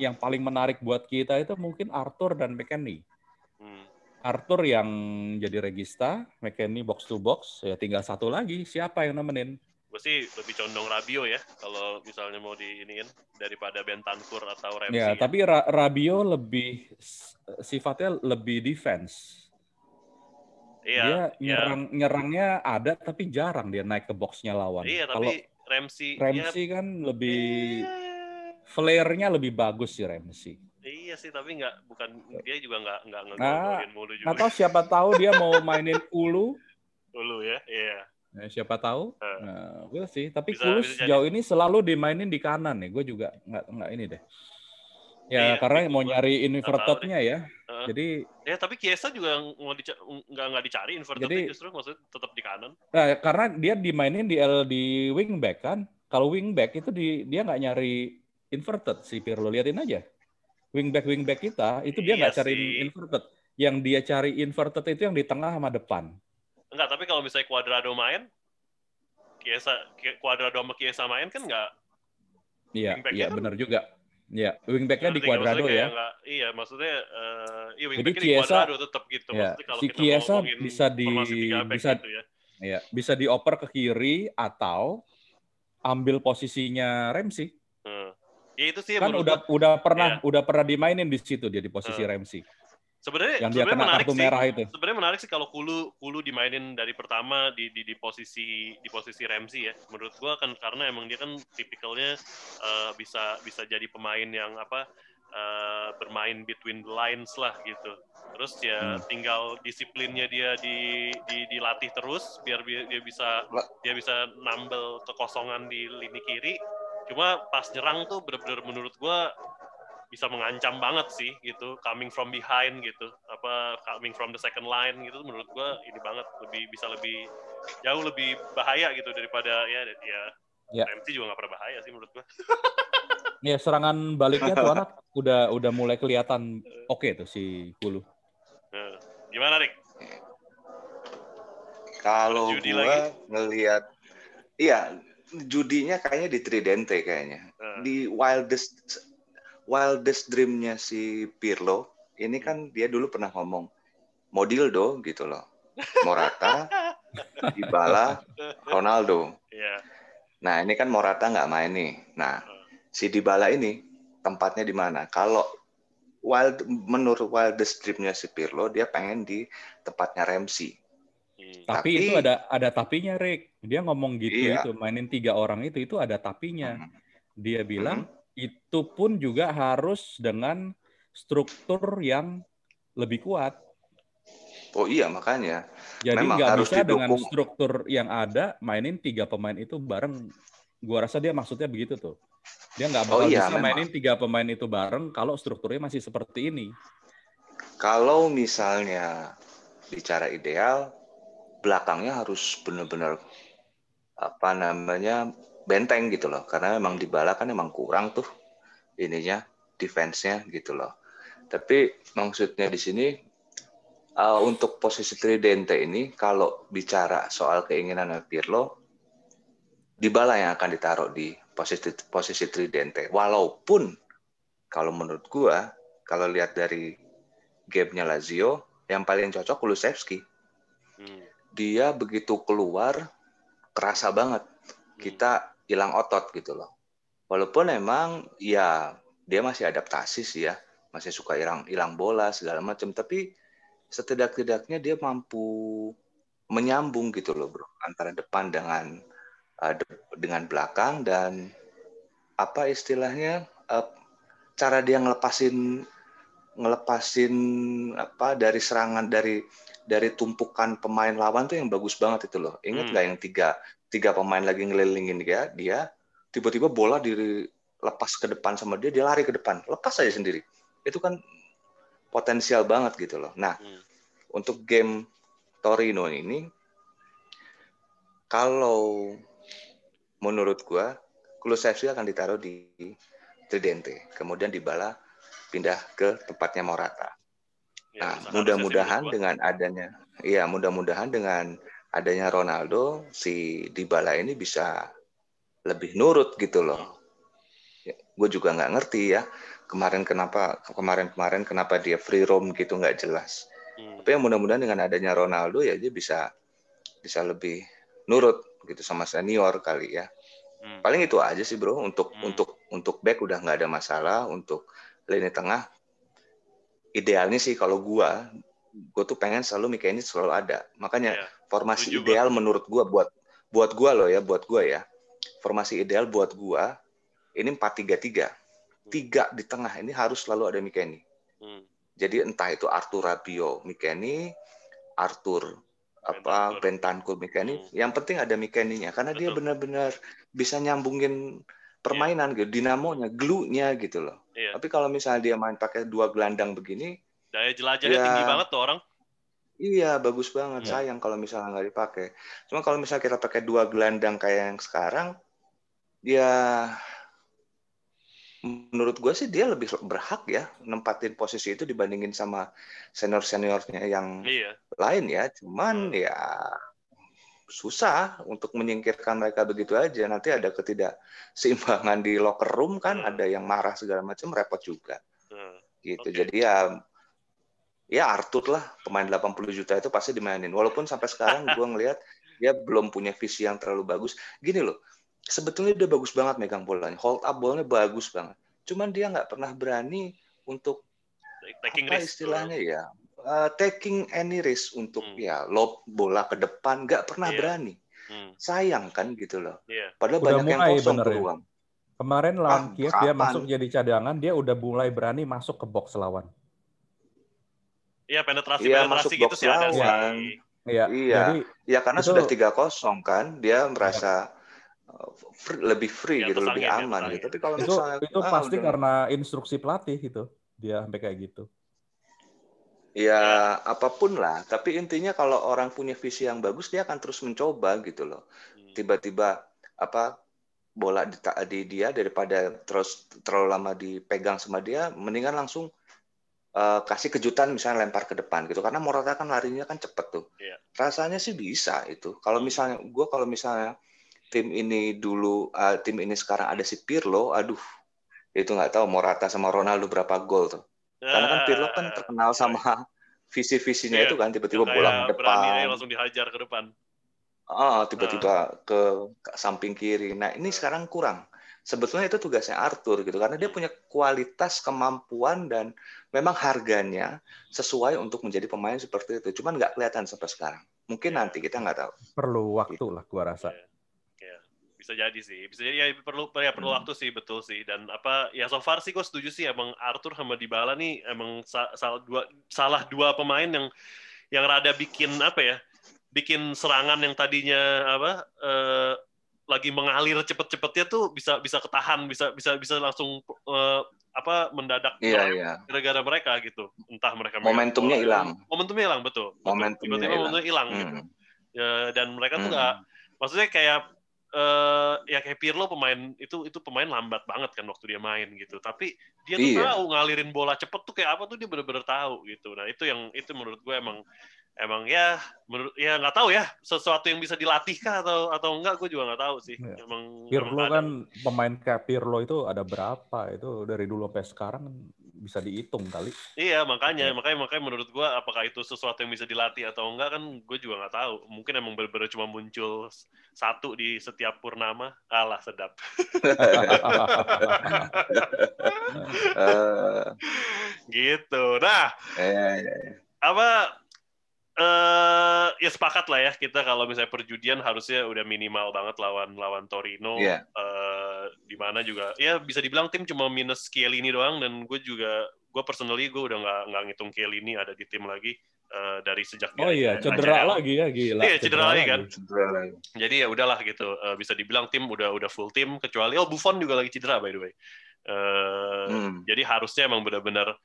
yang paling menarik buat kita itu mungkin Arthur dan McKennie. hmm. Arthur yang jadi regista, McKennie box to box, ya tinggal satu lagi siapa yang nemenin? Gue sih lebih condong Rabio ya kalau misalnya mau di ini kan daripada Bentancur atau Ramsey. Ya, tapi Ra- Rabio lebih sifatnya lebih defense. iya, dia iya. nyerang nyerangnya ada tapi jarang dia naik ke boxnya lawan. Iya, Kalau tapi Ramsey, Ramsey kan lebih Eh, flare-nya lebih bagus sih Ramsey. Iya sih, tapi nggak bukan dia juga nggak nggak Nah, ngegolin mulu juga. Atau siapa tahu dia mau mainin Ulu, Dulu ya, iya. Ya, siapa tahu. Eh. Nah, gue sih, tapi Bisa- Kulu bisa sejauh ini selalu dimainin di kanan nih. Gue juga nggak nggak ini deh. Ya Iya, karena mau nyari inverted-nya ya. Heeh. Jadi Ya tapi Kiesa juga mau dica- nggak nggak dicari inverted Jadi- justru maksudnya tetap di kanan. Nah, karena dia dimainin di L di wingback kan. Kalau wingback itu di, dia nggak nyari inverted si Pirlo liatin aja. Wingback wingback kita itu dia Iya nggak cari sih. inverted. Yang dia cari inverted itu yang di tengah sama depan. Enggak, tapi kalau misalnya Cuadrado main, Kiesa Cuadrado sama Kiesa main kan nggak Iya, iya kan- benar juga. Iya, wingbacknya di? Cuadrado ya. kayak nggak- iya, maksudnya eh iya wingbacknya di Cuadrado tetap gitu. ya, Maksudnya kalau si kita ngomongin bisa di- bisa- gitu ya. Iya, bisa dioper ke kiri atau ambil posisinya Ramsey. Hmm. Ya itu sih Kan udah udah pernah Iya. udah pernah dimainin di situ dia di posisi Eh. Ramsey. Sebenarnya Yang dia sebenarnya kena menarik kartu sih. merah itu. Sebenarnya menarik sih kalau Kulu Kulu dimainin dari pertama di di, di posisi di posisi Ramsey ya. Menurut gua kan karena emang dia kan tipikalnya eh, bisa bisa jadi pemain yang apa eh, bermain between the lines lah gitu. Terus ya Hmm. tinggal disiplinnya dia di, di dilatih terus biar bi- dia bisa dia bisa nambel kekosongan di lini kiri. Cuma pas nyerang tuh bener-bener menurut gua bisa mengancam banget sih gitu coming from behind gitu apa coming from the second line gitu menurut gua ini banget lebih bisa lebih jauh lebih bahaya gitu daripada ya ya Ya. Ramsey juga nggak pernah bahaya sih menurut gua Ya serangan baliknya tuh anak udah udah mulai kelihatan oke tuh si Kulu. nah, gimana Rick Kalau Judi gua lagi? ngelihat iya, judinya kayaknya di Tridente kayaknya. Nah, Di wildest wildest dream-nya si Pirlo, ini kan dia dulu pernah ngomong Modildo gitu loh. Morata, Dybala, Ronaldo. ya Nah, ini kan Morata nggak main nih. Nah, si Dybala ini tempatnya di mana? Kalau wild menurut wildest dream-nya si Pirlo, dia pengen di tempatnya Ramsey. hmm. Tapi, Tapi- itu ada ada tapinya, Rick. Dia ngomong gitu Iya. itu mainin tiga orang itu itu ada tapinya. Hmm. Dia bilang itu pun juga harus dengan struktur yang lebih kuat. Oh iya, makanya. Jadi nggak bisa dengan didukung. struktur yang ada mainin tiga pemain itu bareng. Gua rasa dia maksudnya begitu tuh. Dia nggak bakal Oh iya, bisa memang. mainin tiga pemain itu bareng kalau strukturnya masih seperti ini. Kalau misalnya bicara ideal, belakangnya harus benar-benar apa namanya benteng gitu loh. Karena memang di bala kan emang kurang tuh ininya defense-nya gitu loh. Tapi maksudnya di sini uh, untuk posisi tridente ini kalau bicara soal keinginan Pirlo, Dybala yang akan ditaruh di posisi posisi tridente. Walaupun kalau menurut gua kalau lihat dari game-nya Lazio yang paling cocok Kulusevski. Hmm. Dia begitu keluar kerasa banget kita hilang otot gitu loh. Walaupun emang ya dia masih adaptasi sih ya, masih suka hilang hilang bola segala macam, tapi setidak-tidaknya dia mampu menyambung gitu loh bro antara depan dengan uh, de- dengan belakang dan apa istilahnya uh, cara dia ngelepasin ngelepasin apa dari serangan dari dari tumpukan pemain lawan tuh yang bagus banget itu loh. Ingat Hmm. nggak yang tiga tiga pemain lagi ngelilingin dia, dia tiba-tiba bola dilepas ke depan sama dia, dia lari ke depan, lepas aja sendiri. Itu kan potensial banget gitu loh. Nah, Hmm. untuk game Torino ini kalau menurut gua Kulusevski akan ditaruh di Tridente, kemudian Dybala pindah ke tempatnya Morata. Ya, Nah, mudah-mudahan dengan adanya, iya mudah-mudahan dengan adanya Ronaldo, si Dybala ini bisa lebih nurut gitu loh. Ya, gue juga nggak ngerti ya kemarin kenapa kemarin-kemarin kenapa dia free roam gitu nggak jelas. Hmm. Tapi yang mudah-mudahan dengan adanya Ronaldo ya dia bisa bisa lebih nurut gitu sama senior kali ya. Hmm. Paling itu aja sih bro untuk Hmm. untuk untuk back udah nggak ada masalah untuk lini tengah idealnya sih kalau gua gua tuh pengen selalu Mika ini selalu ada. Makanya Iya. formasi Setuju ideal menurut gua buat buat gua loh ya, buat gua ya. Formasi ideal buat gua ini 4-3-3. Tiga di tengah ini harus selalu ada Mikeni. Hmm. Jadi entah itu Arthur Rabio Mikeni, Arthur apa Bentancur. Mikeni, Hmm. yang penting ada Mikeninya karena dia Betul. benar-benar bisa nyambungin permainan gitu, dinamonya, glue-nya gitu loh. Iya. Tapi kalau misalnya dia main pakai dua gelandang begini, Daya jelajahnya Ya. tinggi banget tuh orang. Iya, bagus banget. Hmm. Sayang kalau misalnya nggak dipakai. Cuma kalau misalnya kita pakai dua gelandang kayak yang sekarang, ya menurut gue sih dia lebih berhak ya nempatin posisi itu dibandingin sama senior-seniornya yang Iya. lain ya. Cuman Hmm. ya susah untuk menyingkirkan mereka begitu aja. Nanti ada ketidakseimbangan di locker room kan, Hmm. ada yang marah segala macam, repot juga Hmm. gitu. Oke. Jadi ya ya Arthur lah pemain 80 juta itu pasti dimainin. Walaupun sampai sekarang gue ngelihat dia belum punya visi yang terlalu bagus. Gini loh, sebetulnya dia bagus banget megang bolanya, hold up bolanya bagus banget. Cuman dia nggak pernah berani untuk Taking apa risk. istilahnya ya, uh, taking any risk untuk Hmm. ya lob bola ke depan, nggak pernah Iya. berani. Hmm. Sayang kan gitu loh. Iya. Padahal Udah banyak yang mulai kosong bener ya. peluang. Kemarin lawan Ah, Kiev dia masuk jadi cadangan, dia udah mulai berani masuk ke box lawan. Iya penetrasi Iya, penetrasi masuk gitu box sih ada sih. Iya, Iya. jadi Ya karena Itu- sudah 3-0 kan, dia merasa uh, free- lebih free Di gitu, lebih angin, di aman atas gitu. Tapi kalau itu misalnya itu ah, pasti udah- karena instruksi pelatih gitu. Dia sampai kayak gitu. ya apa pun lah. Tapi intinya kalau orang punya visi yang bagus, dia akan terus mencoba gitu loh. Hmm. Tiba-tiba apa bola di, di dia daripada terus terlalu lama dipegang sama dia, mendingan langsung uh, kasih kejutan misalnya lempar ke depan gitu. Karena Morata kan larinya kan cepet tuh. Iya. Rasanya sih bisa itu. Kalau misalnya gue kalau misalnya tim ini dulu uh, tim ini sekarang ada si Pirlo, aduh itu nggak tahu Morata sama Ronaldo berapa gol tuh. Karena kan Pirlo kan Ah, terkenal sama visi-visinya Iya, itu kan tiba-tiba bola ke berani depan, langsung dihajar ke depan. ah tiba-tiba ke, ke samping kiri. Nah ini Ah. sekarang kurang. Sebetulnya itu tugasnya Arthur gitu karena dia Hmm. punya kualitas, kemampuan dan memang harganya sesuai untuk menjadi pemain seperti itu. Cuman nggak kelihatan sampai sekarang. Mungkin Iya. nanti kita nggak tahu. Perlu waktu lah gua rasa. Iya. Iya. Bisa jadi sih. Bisa jadi ya perlu ya perlu Hmm. waktu sih betul sih dan apa ya so far sih gue setuju sih emang Arthur sama Dybala nih emang sa- salah dua salah dua pemain yang yang rada bikin apa ya? Bikin serangan yang tadinya apa eh, lagi mengalir cepet-cepetnya tuh bisa bisa ketahan, bisa bisa bisa langsung eh, apa mendadak Iya iya. gara-gara mereka gitu. Entah mereka Momentumnya hilang. Momentumnya hilang betul. Momentumnya Tiba-tiba hilang. hilang gitu. Hmm. Ya, dan mereka tuh Hmm. nggak maksudnya kayak eh ya kayak Pirlo pemain itu itu pemain lambat banget kan waktu dia main gitu tapi dia tuh Iya. tahu ngalirin bola cepet tuh kayak apa tuh dia bener-bener tahu gitu nah itu yang itu menurut gue emang emang ya menurut ya nggak tahu ya sesuatu yang bisa dilatih kah atau atau enggak gue juga nggak tahu sih Iya. emang Pirlo emang kan kadang. pemain kayak Pirlo itu ada berapa? Itu dari dulu sampai sekarang bisa dihitung kali. iya makanya Iya. makanya makanya menurut gue apakah itu sesuatu yang bisa dilatih atau enggak kan gue juga nggak tahu mungkin emang bener-bener cuma muncul satu di setiap purnama alah sedap Eh, gitu nah iya. apa eh ya sepakat lah ya kita kalau misalnya perjudian harusnya udah minimal banget lawan lawan Torino Iya. eh di mana juga ya bisa dibilang tim cuma minus Chiellini doang dan gue juga gue personally gue udah nggak nggak ngitung Chiellini ada di tim lagi eh, dari sejak Oh iya, cedera ACL. lagi ya gila. Iya, cedera lagi kan. Cedera lagi. jadi ya udahlah gitu Eh, bisa dibilang tim udah udah full tim kecuali oh Buffon juga lagi cedera by the way Uh, Hmm. Jadi harusnya emang benar-benar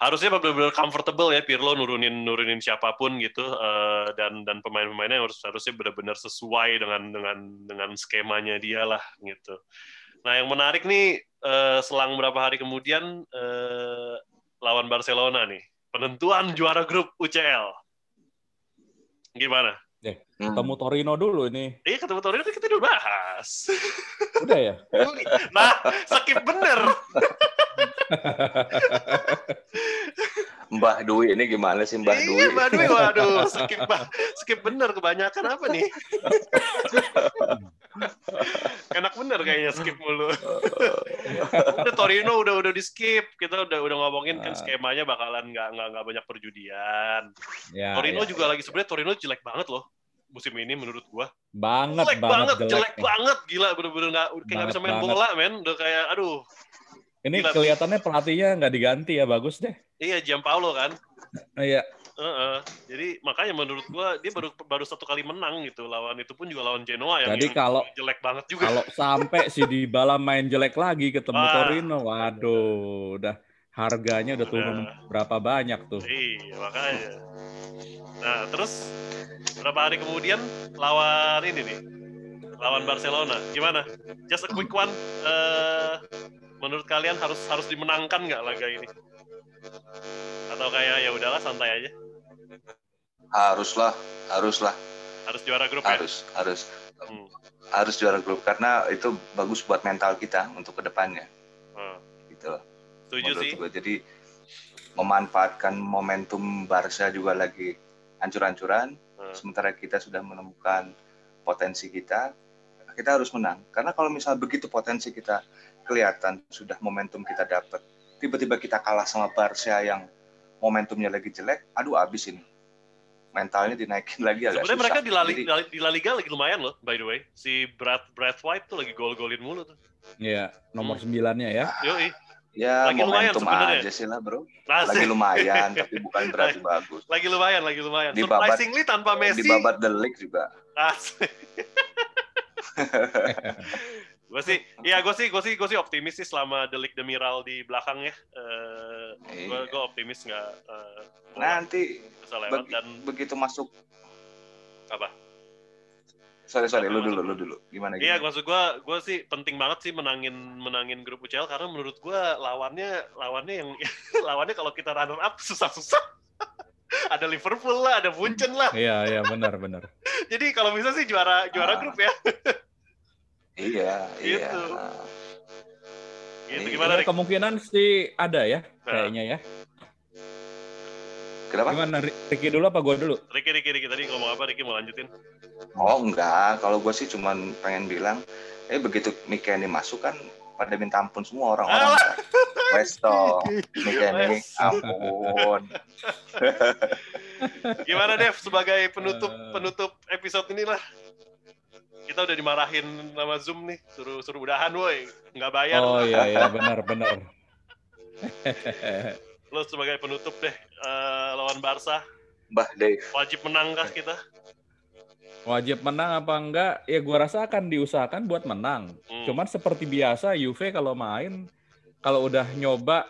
harusnya benar-benar comfortable ya Pirlo nurunin nurunin siapa pun gitu uh, dan dan pemain-pemainnya harus harusnya benar-benar sesuai dengan dengan dengan skemanya dia lah gitu. Nah yang menarik nih uh, selang beberapa hari kemudian uh, lawan Barcelona nih penentuan juara grup UCL. Gimana? Hmm. Ketemu Torino dulu ini. Iya ketemu Torino kita udah bahas. Udah ya? nah, skip bener. Mbah Dwi ini gimana sih Mbah Dwi? Iya, Mbak Dwi. Waduh, skip, skip bener. Kebanyakan apa nih? Enak bener kayaknya skip mulu. udah Torino udah udah di skip. Kita udah udah ngomongin kan Ah. skemanya bakalan nggak nggak nggak banyak perjudian. Ya, Torino ya. juga lagi sebenarnya Torino jelek banget loh musim ini menurut gua. banget jelek banget, jelek. jelek banget, gila bener-bener nggak kayak nggak bisa main Banget bola men. Udah kayak aduh. Ini Gila. kelihatannya pelatihnya nggak diganti ya, bagus deh. Iya Gianpaolo kan. Iya, Heeh. Jadi makanya menurut gua dia baru baru satu kali menang gitu lawan itu pun juga lawan Genoa yang, Jadi yang kalau- jelek banget juga. kalau sampai si Dybala main jelek lagi ketemu Wah. Torino, waduh, udah harganya udah turun Udah. berapa banyak tuh. Iya makanya. Nah terus berapa hari kemudian lawan ini nih lawan Barcelona gimana? Just a quick one. Eh, menurut kalian harus harus dimenangkan nggak laga ini? Atau kayak ya udahlah santai aja. Haruslah, haruslah, Harus juara grup ya. harus, harus, Hmm. harus juara grup karena itu bagus buat mental kita untuk ke depannya, Hmm. gitu. loh. Setuju menurut sih. gue. Jadi memanfaatkan momentum Barca juga lagi hancur-hancuran, Hmm. sementara kita sudah menemukan potensi kita, kita harus menang. Karena kalau misalnya begitu potensi kita kelihatan, sudah momentum kita dapat, tiba-tiba kita kalah sama Barca yang momentumnya lagi jelek, aduh abis ini. Mentalnya dinaikin lagi agak Sebenarnya susah. mereka di La, Jadi, Liga, di La Liga lagi lumayan loh, by the way. Si Brad Brad White tuh lagi gol-golin mulu tuh. Iya, nomor Hmm. sembilannya ya. Yoi. ya lagi lumayan momentum sebenarnya. aja sih lah bro. Lagi lumayan, tapi bukan berarti bagus. lagi lumayan, lagi lumayan. Di babat- Surprisingly tanpa Messi. Di babat the league juga. Asik. gue sih, iya gue sih, gue sih, gue sih optimis sih selama Delik Demiral di belakang ya. gue Iya. gue optimis nggak eh, Nanti bisa lewat begi- dan begitu masuk apa? sorry sorry lu dulu lu dulu gimana Iya, gimana maksud gue, gue sih penting banget sih menangin menangin grup UCL karena menurut gue lawannya lawannya yang lawannya kalau kita runner up susah-susah. ada Liverpool lah, ada Munchen lah. Iya, iya benar benar. Jadi kalau bisa sih juara juara Ah. grup ya. Iya iya Gitu. Gitu Iya. gimana Rik? Kemungkinan sih ada ya, Nah. kayaknya ya. kenapa Gimana, Ricky dulu apa gue dulu? Riki, Riki, Riki tadi ngomong apa? Riki mau lanjutin? oh enggak kalau gue sih cuman pengen bilang eh begitu Mikeni masuk kan pada minta ampun semua orang-orang kan. Wes toh Mikeni ampun Gimana Dev sebagai penutup Eh. penutup episode inilah? Kita udah dimarahin sama Zoom nih, suruh suruh udahan woi, nggak bayar. Oh iya iya benar benar. Lo sebagai penutup deh eh, lawan Barca, Mbah Dave wajib menangkah kita? Wajib menang apa enggak? Ya gua rasa akan diusahakan buat menang. Hmm. Cuman seperti biasa Juve kalau main kalau udah nyoba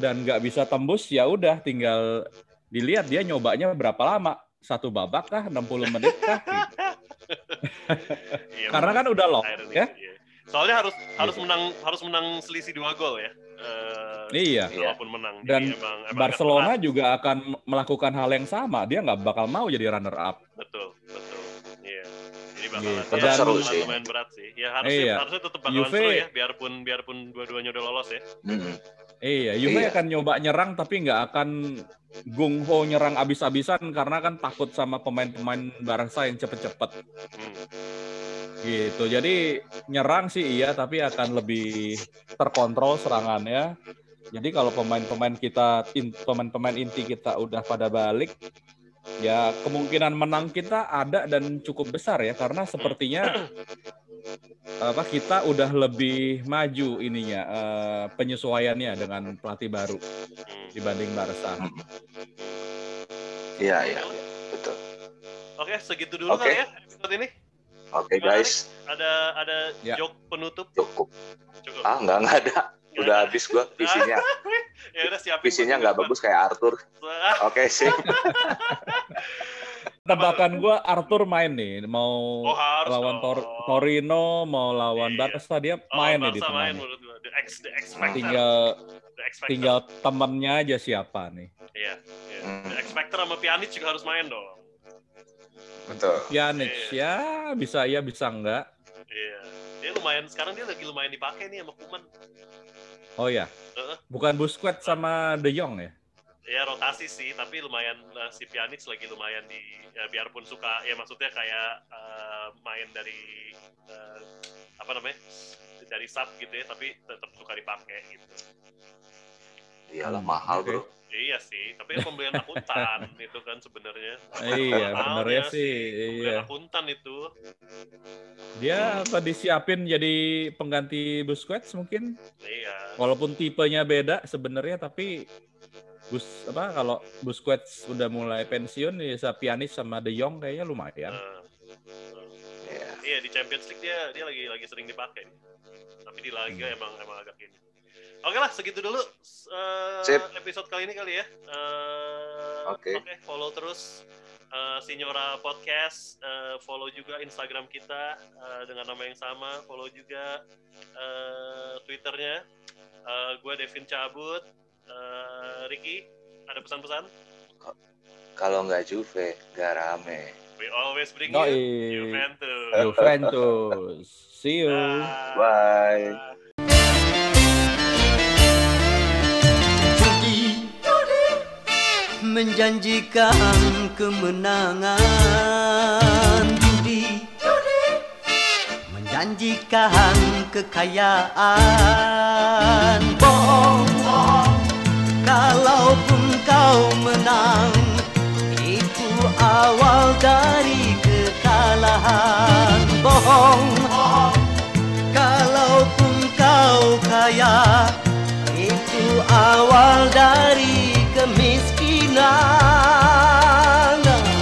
dan nggak bisa tembus ya udah tinggal dilihat dia nyobanya berapa lama. Satu babak kah? 60 menit kah? Gitu. Iya, Karena kan udah lock irony, ya. iya. Soalnya harus harus menang harus menang selisih dua gol ya. Eh, Iya. Walaupun menang. Jadi Dan emang, emang Barcelona juga akan melakukan hal yang sama. Dia nggak bakal mau jadi runner up. Betul, betul. Iya. Jadi bakalan, Gitu. Dan- Seru sih. lumayan berat sih. Ya harusnya Iya. harusnya tetap bakalan Juve- seru ya, biarpun biarpun dua-duanya udah lolos ya. Mm-mm. Iya, Juve Iya. akan nyoba nyerang tapi nggak akan gung ho nyerang abis-abisan karena kan takut sama pemain-pemain Barca yang cepet-cepet gitu. Jadi nyerang sih iya tapi akan lebih terkontrol serangannya. Jadi kalau pemain-pemain kita in- pemain-pemain inti kita udah pada balik ya kemungkinan menang kita ada dan cukup besar ya karena sepertinya apa kita udah lebih maju ininya eh, penyesuaiannya dengan pelatih baru dibanding Barca. iya iya betul Oke, segitu dulu Oke. kali ya episode ini. oke guys Ada ada Ya. joke penutup cukup cukup. ah nggak nggak ada udah habis gua visinya. ya udah siapin. Visinya nggak bagus kayak Arthur. Oke sih. Tebakan gue Arthur main nih, mau Oh, harus lawan. Tor- Torino, mau lawan Iya. Barca dia Oh, main nih di main tengah. menurut gua. The X, the X Factor. Tinggal the X Factor. tinggal temennya aja siapa nih. Iya. iya. Hmm. The X Factor sama Pjanic juga harus main dong. Betul. Pjanic Iya. ya bisa iya bisa enggak. Iya. Dia lumayan sekarang dia lagi lumayan dipakai nih sama Kuman. Oh ya, Heeh. bukan Busquets sama De Jong ya? Ya rotasi sih, tapi lumayan eh, si Pjanic lagi lumayan di ya, biarpun suka ya maksudnya kayak eh, main dari eh, apa namanya dari sub gitu ya, tapi tetap suka dipakai gitu. Iyalah mahal bro. Iya sih, tapi kan pembelian akuntan itu kan sebenarnya. Iya, Mahalnya benernya sih, Pembelian iya. akuntan itu. Dia apa disiapin jadi pengganti Busquets mungkin? Iya. Walaupun tipenya beda sebenarnya tapi Bus apa kalau Busquets udah mulai pensiun ya sa- Pjanic sama De Jong kayaknya lumayan. Eh, Iya. Iya di Champions League dia dia lagi lagi sering dipakai. Tapi di Liga emang emang agak ini. Oke lah segitu dulu Sip. episode kali ini kali ya. Eh, Oke. Oke follow terus eh, Signora Podcast. eh, follow juga Instagram kita eh, dengan nama yang sama. Follow juga eh, Twitternya. Eh, gue Devin Cabut. Eh, Ricky ada pesan-pesan? Kalau nggak Juve, nggak rame. We always bring Yoi. you Juventus. Juventus. See you. Dah. Bye. menjanjikan kemenangan judi, menjanjikan kekayaan bohong, bohong. Kalaupun kau menang, itu awal dari kekalahan bohong. bohong. Kalaupun kau kaya, itu awal dari tonight.